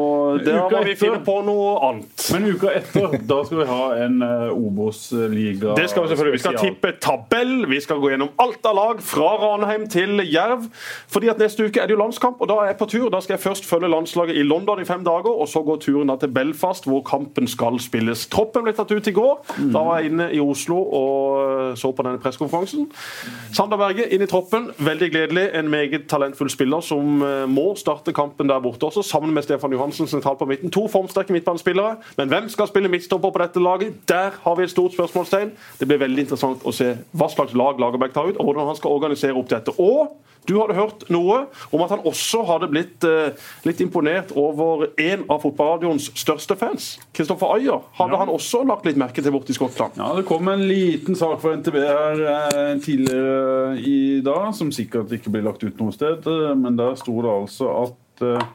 S3: der må vi finne på noe annet.
S2: Men uka etter, da skal vi ha en uh, Obos-liga
S3: Det skal Vi selvfølgelig. Vi skal tippe tabell, vi skal gå gjennom alt av lag fra Ranheim til Jerv. Fordi at Neste uke er det jo landskamp, og da er jeg på tur. Da skal jeg først følge landslaget i London i fem dager, og så går turen da til Belfast, hvor kampen skal spilles. Troppen ble tatt ut i går. Da var jeg inne i Oslo og eh, så på denne pressekonferansen. Sander Berge inn i troppen. Veldig gledelig. En meget talentfull spiller som eh, må starte kampen der borte også, sammen med Stefan Johansen sentralt på midten. To formsterke midtbanespillere. Men hvem skal spille midtstopper på dette laget? Der har vi et stort spørsmålstegn. Det blir veldig interessant å se hva slags lag Lagerbäck tar ut, og hvordan han skal organisere opp dette. Og du hadde hørt noe om at han også hadde blitt eh, litt imponert over en av fotballradioens største fans. Kristoffer Ayer hadde han også lagt litt merke til borti Skottland.
S2: Ja, Det kom en liten sak fra NTB her eh, tidligere i dag, som sikkert ikke blir lagt ut noe sted. eh, Men der sto det altså at eh,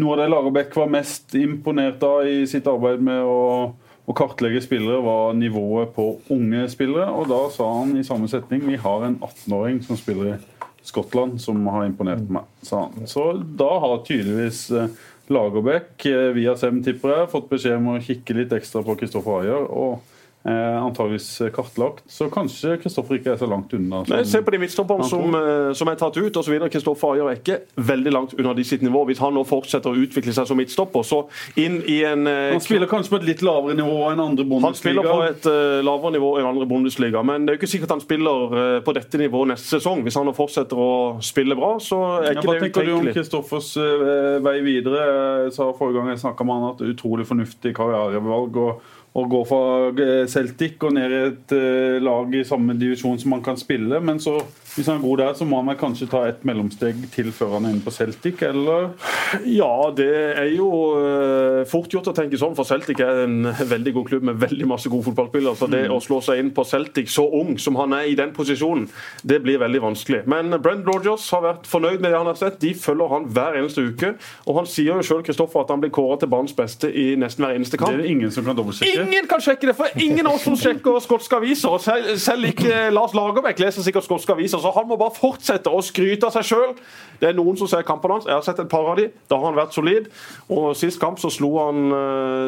S2: noe av det Lagerbäck var mest imponert av i sitt arbeid med å, å kartlegge spillere, var nivået på unge spillere. Og da sa han i samme setning vi har en 18-åring som spiller i Skottland, som har imponert meg. sa han. Så da har tydeligvis Lagerbäck via Sem, tipper jeg, fått beskjed om å kikke litt ekstra på Kristoffer Ayer. og antageligvis kartlagt. Så kanskje Kristoffer ikke er så langt unna. som-
S3: Nei, se på de midtstopperne som, eh, som er tatt ut. og så videre. Kristoffer Ayer er ikke veldig langt unna de sitt nivå. Hvis han nå fortsetter å utvikle seg som midtstopper, så inn i en eh,
S2: Han spiller kanskje på et litt lavere nivå enn andre Bundesliga?
S3: han spiller på et uh, lavere nivå enn andre Bundesliga, men det er jo ikke sikkert han spiller uh, på dette nivået neste sesong. Hvis han nå fortsetter å spille bra, så er ikke
S2: Ja,
S3: ikke
S2: hva tenker du om. Kristoffers uh, vei videre? Jeg sa Forrige gang jeg snakka med han at det utrolig fornuftig karrierevalg å å gå fra eh, Celtic og ned i et eh, lag i samme divisjon som man kan spille. Men så, hvis han er god der, så må han kanskje ta et mellomsteg til før han er inne på Celtic, eller?
S3: Ja, det er jo eh, fort gjort å tenke sånn, for Celtic er en veldig god klubb med veldig masse gode fotballspillere. Så det å slå seg inn på Celtic så ung som han er i den posisjonen, det blir veldig vanskelig. Men Brent Rogers har vært fornøyd med det han har sett. De følger han hver eneste uke. Og han sier jo sjøl at han blir kåret til banens beste i nesten hver eneste kamp.
S2: Det er det ingen som kan dobbeltsjekke.
S3: Ingen kan sjekke det, for ingen av oss som sjekker skotske aviser. Selv, selv ikke Lars Lagerbäck leser sikkert skotske aviser, så han må bare fortsette å skryte av seg sjøl. Det er noen som ser kampene hans. Jeg har sett et par av de. Da har han vært solid. Og Sist kamp så slo han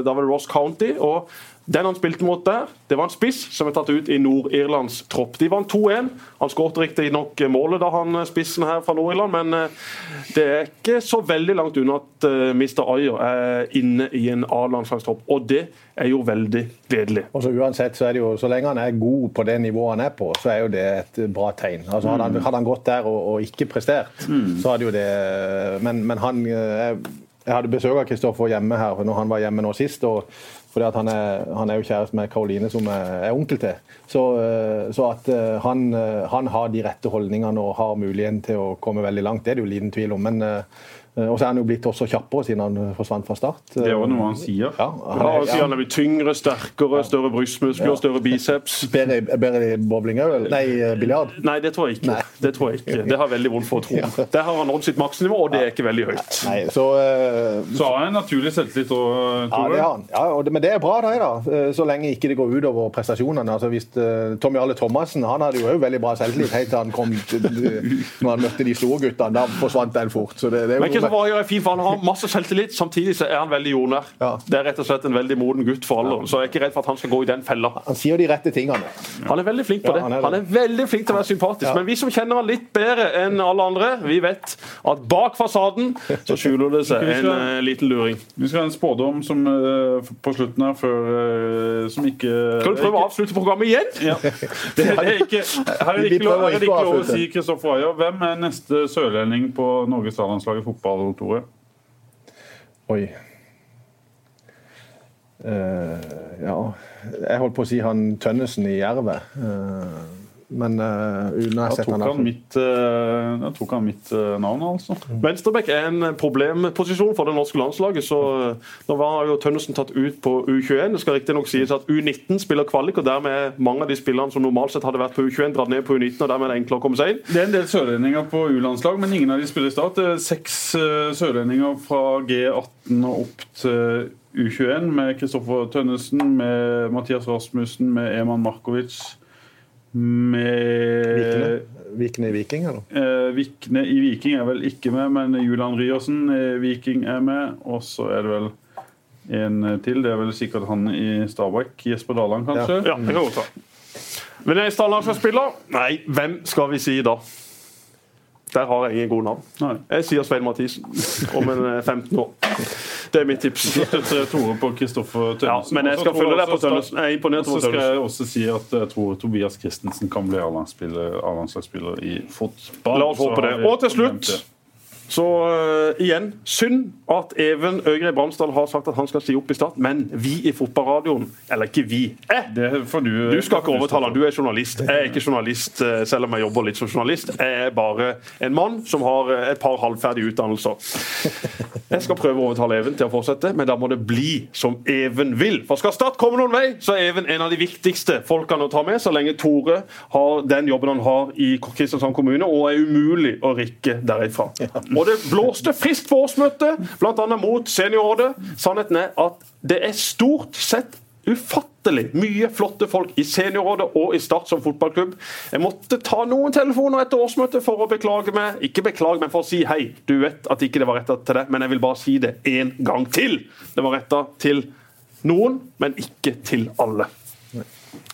S3: da var det Ross County. og Den han spilte mot der, det var en spiss som er tatt ut i Nord-Irlands tropp. De vant 2-1. Han skåret riktignok målet da han spissen her fra Nord-Irland, men eh, det er ikke så veldig langt unna at uh, Mr. Ayer er inne i en A-landslagstropp. Og det er jo veldig gledelig.
S4: Og så uansett, så er det jo, så lenge han er god på det nivået han er på, så er jo det et bra tegn. Altså Hadde han, hadde han gått der og, og ikke prestert, mm. så hadde jo det Men, men han jeg, jeg hadde besøk av Kristoffer hjemme her når han var hjemme nå sist. og fordi han er, han, er, jo kjæreste med Karoline, som er, onkel til. Så, eh, så at eh, han, eh, han, har de rette holdningene og har muligheten til å komme veldig langt, det er det jo liten tvil om. Men og så er han jo blitt også kjappere siden han forsvant fra start.
S2: Det er jo noe han sier.
S3: Ja, han, er, ja. han er blitt tyngre, sterkere, større brystmuskler, ja. større biceps.
S4: Bedre, bedre i bowling òg? Nei, biljard?
S3: Nei, det tror jeg ikke. Nei. Det tror jeg ikke. Det har veldig vondt for å tro. Ja. Der har han nådd sitt maksnivå, og det er ikke veldig høyt.
S4: Nei, så, uh,
S2: så har han naturlig selvtillit òg,
S4: Ja, det har han. Ja, det, men det er bra, det, da. Så lenge ikke det går utover prestasjonene. Altså, hvis uh, Tommy Arle Thomassen han hadde jo òg veldig bra selvtillit helt til han kom til, når han møtte de store guttene. Da forsvant den fort. Så det, det er
S3: jo, men ikke så var jeg fin, for han har masse selvtillit, samtidig så er han veldig jordnær. Ja. Det er rett og slett en veldig moden gutt for alderen, så jeg er ikke redd for at han skal gå i den fella.
S4: Han sier de rette tingene.
S3: Han er veldig flink på det. Han er, han er veldig flink til å være sympatisk. Men vi som kjenner han litt bedre enn alle andre, vi vet at bak fasaden så skjuler det seg en uh, liten luring.
S2: Vi skal ha en spådom som, uh, på slutten her, før, uh, som ikke
S3: Skal du prøve å avslutte programmet igjen?
S2: Ja. Det, det er ikke, her er det ikke lov, er ikke lov å si Kristoffer Ayer. Hvem er neste sørlending på Norges A-landslag i fotball, Tore?
S4: Oi. Uh, ja Jeg holdt på å si han Tønnesen i Jervet. Uh, men uh, uten tok
S2: han. Mitt, uh, da tok han mitt uh, navn, altså.
S3: Mm. Venstrebekk er en problemposisjon for det norske landslaget. så Nå var jo Tønnesen tatt ut på U21. Det skal riktignok sies at U19 spiller kvalik, og dermed er mange av de spillerne som normalt sett hadde vært på U21, dratt ned på U19, og dermed er det enklere å komme seg inn.
S2: Det er en del sørlendinger på U-landslag, men ingen av de spiller i start. Seks sørlendinger fra G18 og opp til U21, med Kristoffer Tønnesen, med Mathias Rasmussen, med Eman Markovic
S4: med Vikne i Viking, eller?
S2: Eh, Vikne i Viking er vel ikke med, men Julian Ryersen i Viking er med. Og så er det vel en til. Det er vel sikkert han i Stabæk. Jesper Daland, kanskje?
S3: Ja, det kan godt være. Venezia landslagsspiller? Nei, hvem skal vi si da? Der har jeg ingen gode navn. Nei. Jeg sier Svein Mathisen om en 15 eh, år. Det er mitt tips.
S2: Tore på Kristoffer Tønnesen.
S3: Ja, men jeg skal følge deg på Tønnesen. Jeg er imponert
S2: over Tønnesen. Så skal jeg også si at jeg tror Tobias Christensen kan bli A-landslagsspiller i fotball.
S3: La oss håpe det. Og til slutt så uh, igjen, synd at Even Øgrei Bramsdal har sagt at han skal si opp i Start, men vi i fotballradioen Eller ikke vi. Eh,
S2: du,
S3: du, skal ikke overtale du er journalist. Jeg er ikke journalist uh, selv om jeg jobber litt som journalist. Jeg er bare en mann som har uh, et par halvferdige utdannelser. Jeg skal prøve å overtale Even til å fortsette, men da må det bli som Even vil. For skal Start komme noen vei, så er Even en av de viktigste folkene å ta med, så lenge Tore har den jobben han har i Kristiansand kommune, og er umulig å rikke derifra. Og det blåste friskt på årsmøtet, bl.a. mot Seniorrådet. Sannheten er at det er stort sett ufattelig mye flotte folk i Seniorrådet og i Start som fotballklubb. Jeg måtte ta noen telefoner etter årsmøtet for å beklage meg. Ikke beklage, men for å si hei. Du vet at ikke det var retta til deg, men jeg vil bare si det en gang til. Det var retta til noen, men ikke til alle.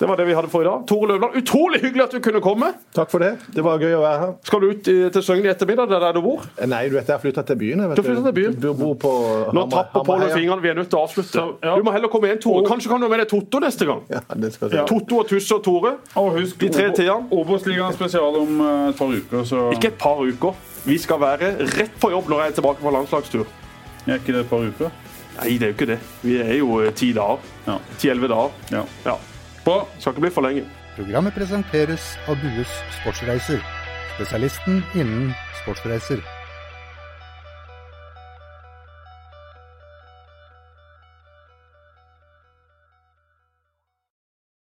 S3: Det var det vi hadde for i dag. Tore Løvland, utrolig hyggelig at du kunne komme.
S4: Takk for det. Det var gøy å være her.
S3: Skal du ut til Søgn i ettermiddag? Det er der du bor?
S4: Nei, du vet jeg har flytta til byen.
S3: Vet du flyttet til byen?
S4: Du bor på
S3: Nå tapper Pål fingrene. Vi er nødt til å avslutte. Så, ja. Du må heller komme igjen, Tore. Kanskje kan du ha med deg Totto neste gang?
S4: Ja, det skal jeg.
S3: Totto og Tusse og Tore.
S2: Og husk,
S3: de tre tidene.
S2: Obos-ligaen spesial om eh, et par uker. Så...
S3: Ikke et par uker. Vi skal være rett på jobb når jeg er tilbake fra landslagstur.
S2: Er ikke det et par uker?
S3: Nei, det er jo ikke det. Vi er jo eh, ti dager. Ti-elleve dager.
S2: Ja.
S3: ja. På. Skal ikke bli for lenge.
S1: Programmet presenteres av Bues Sportsreiser, spesialisten innen sportsreiser.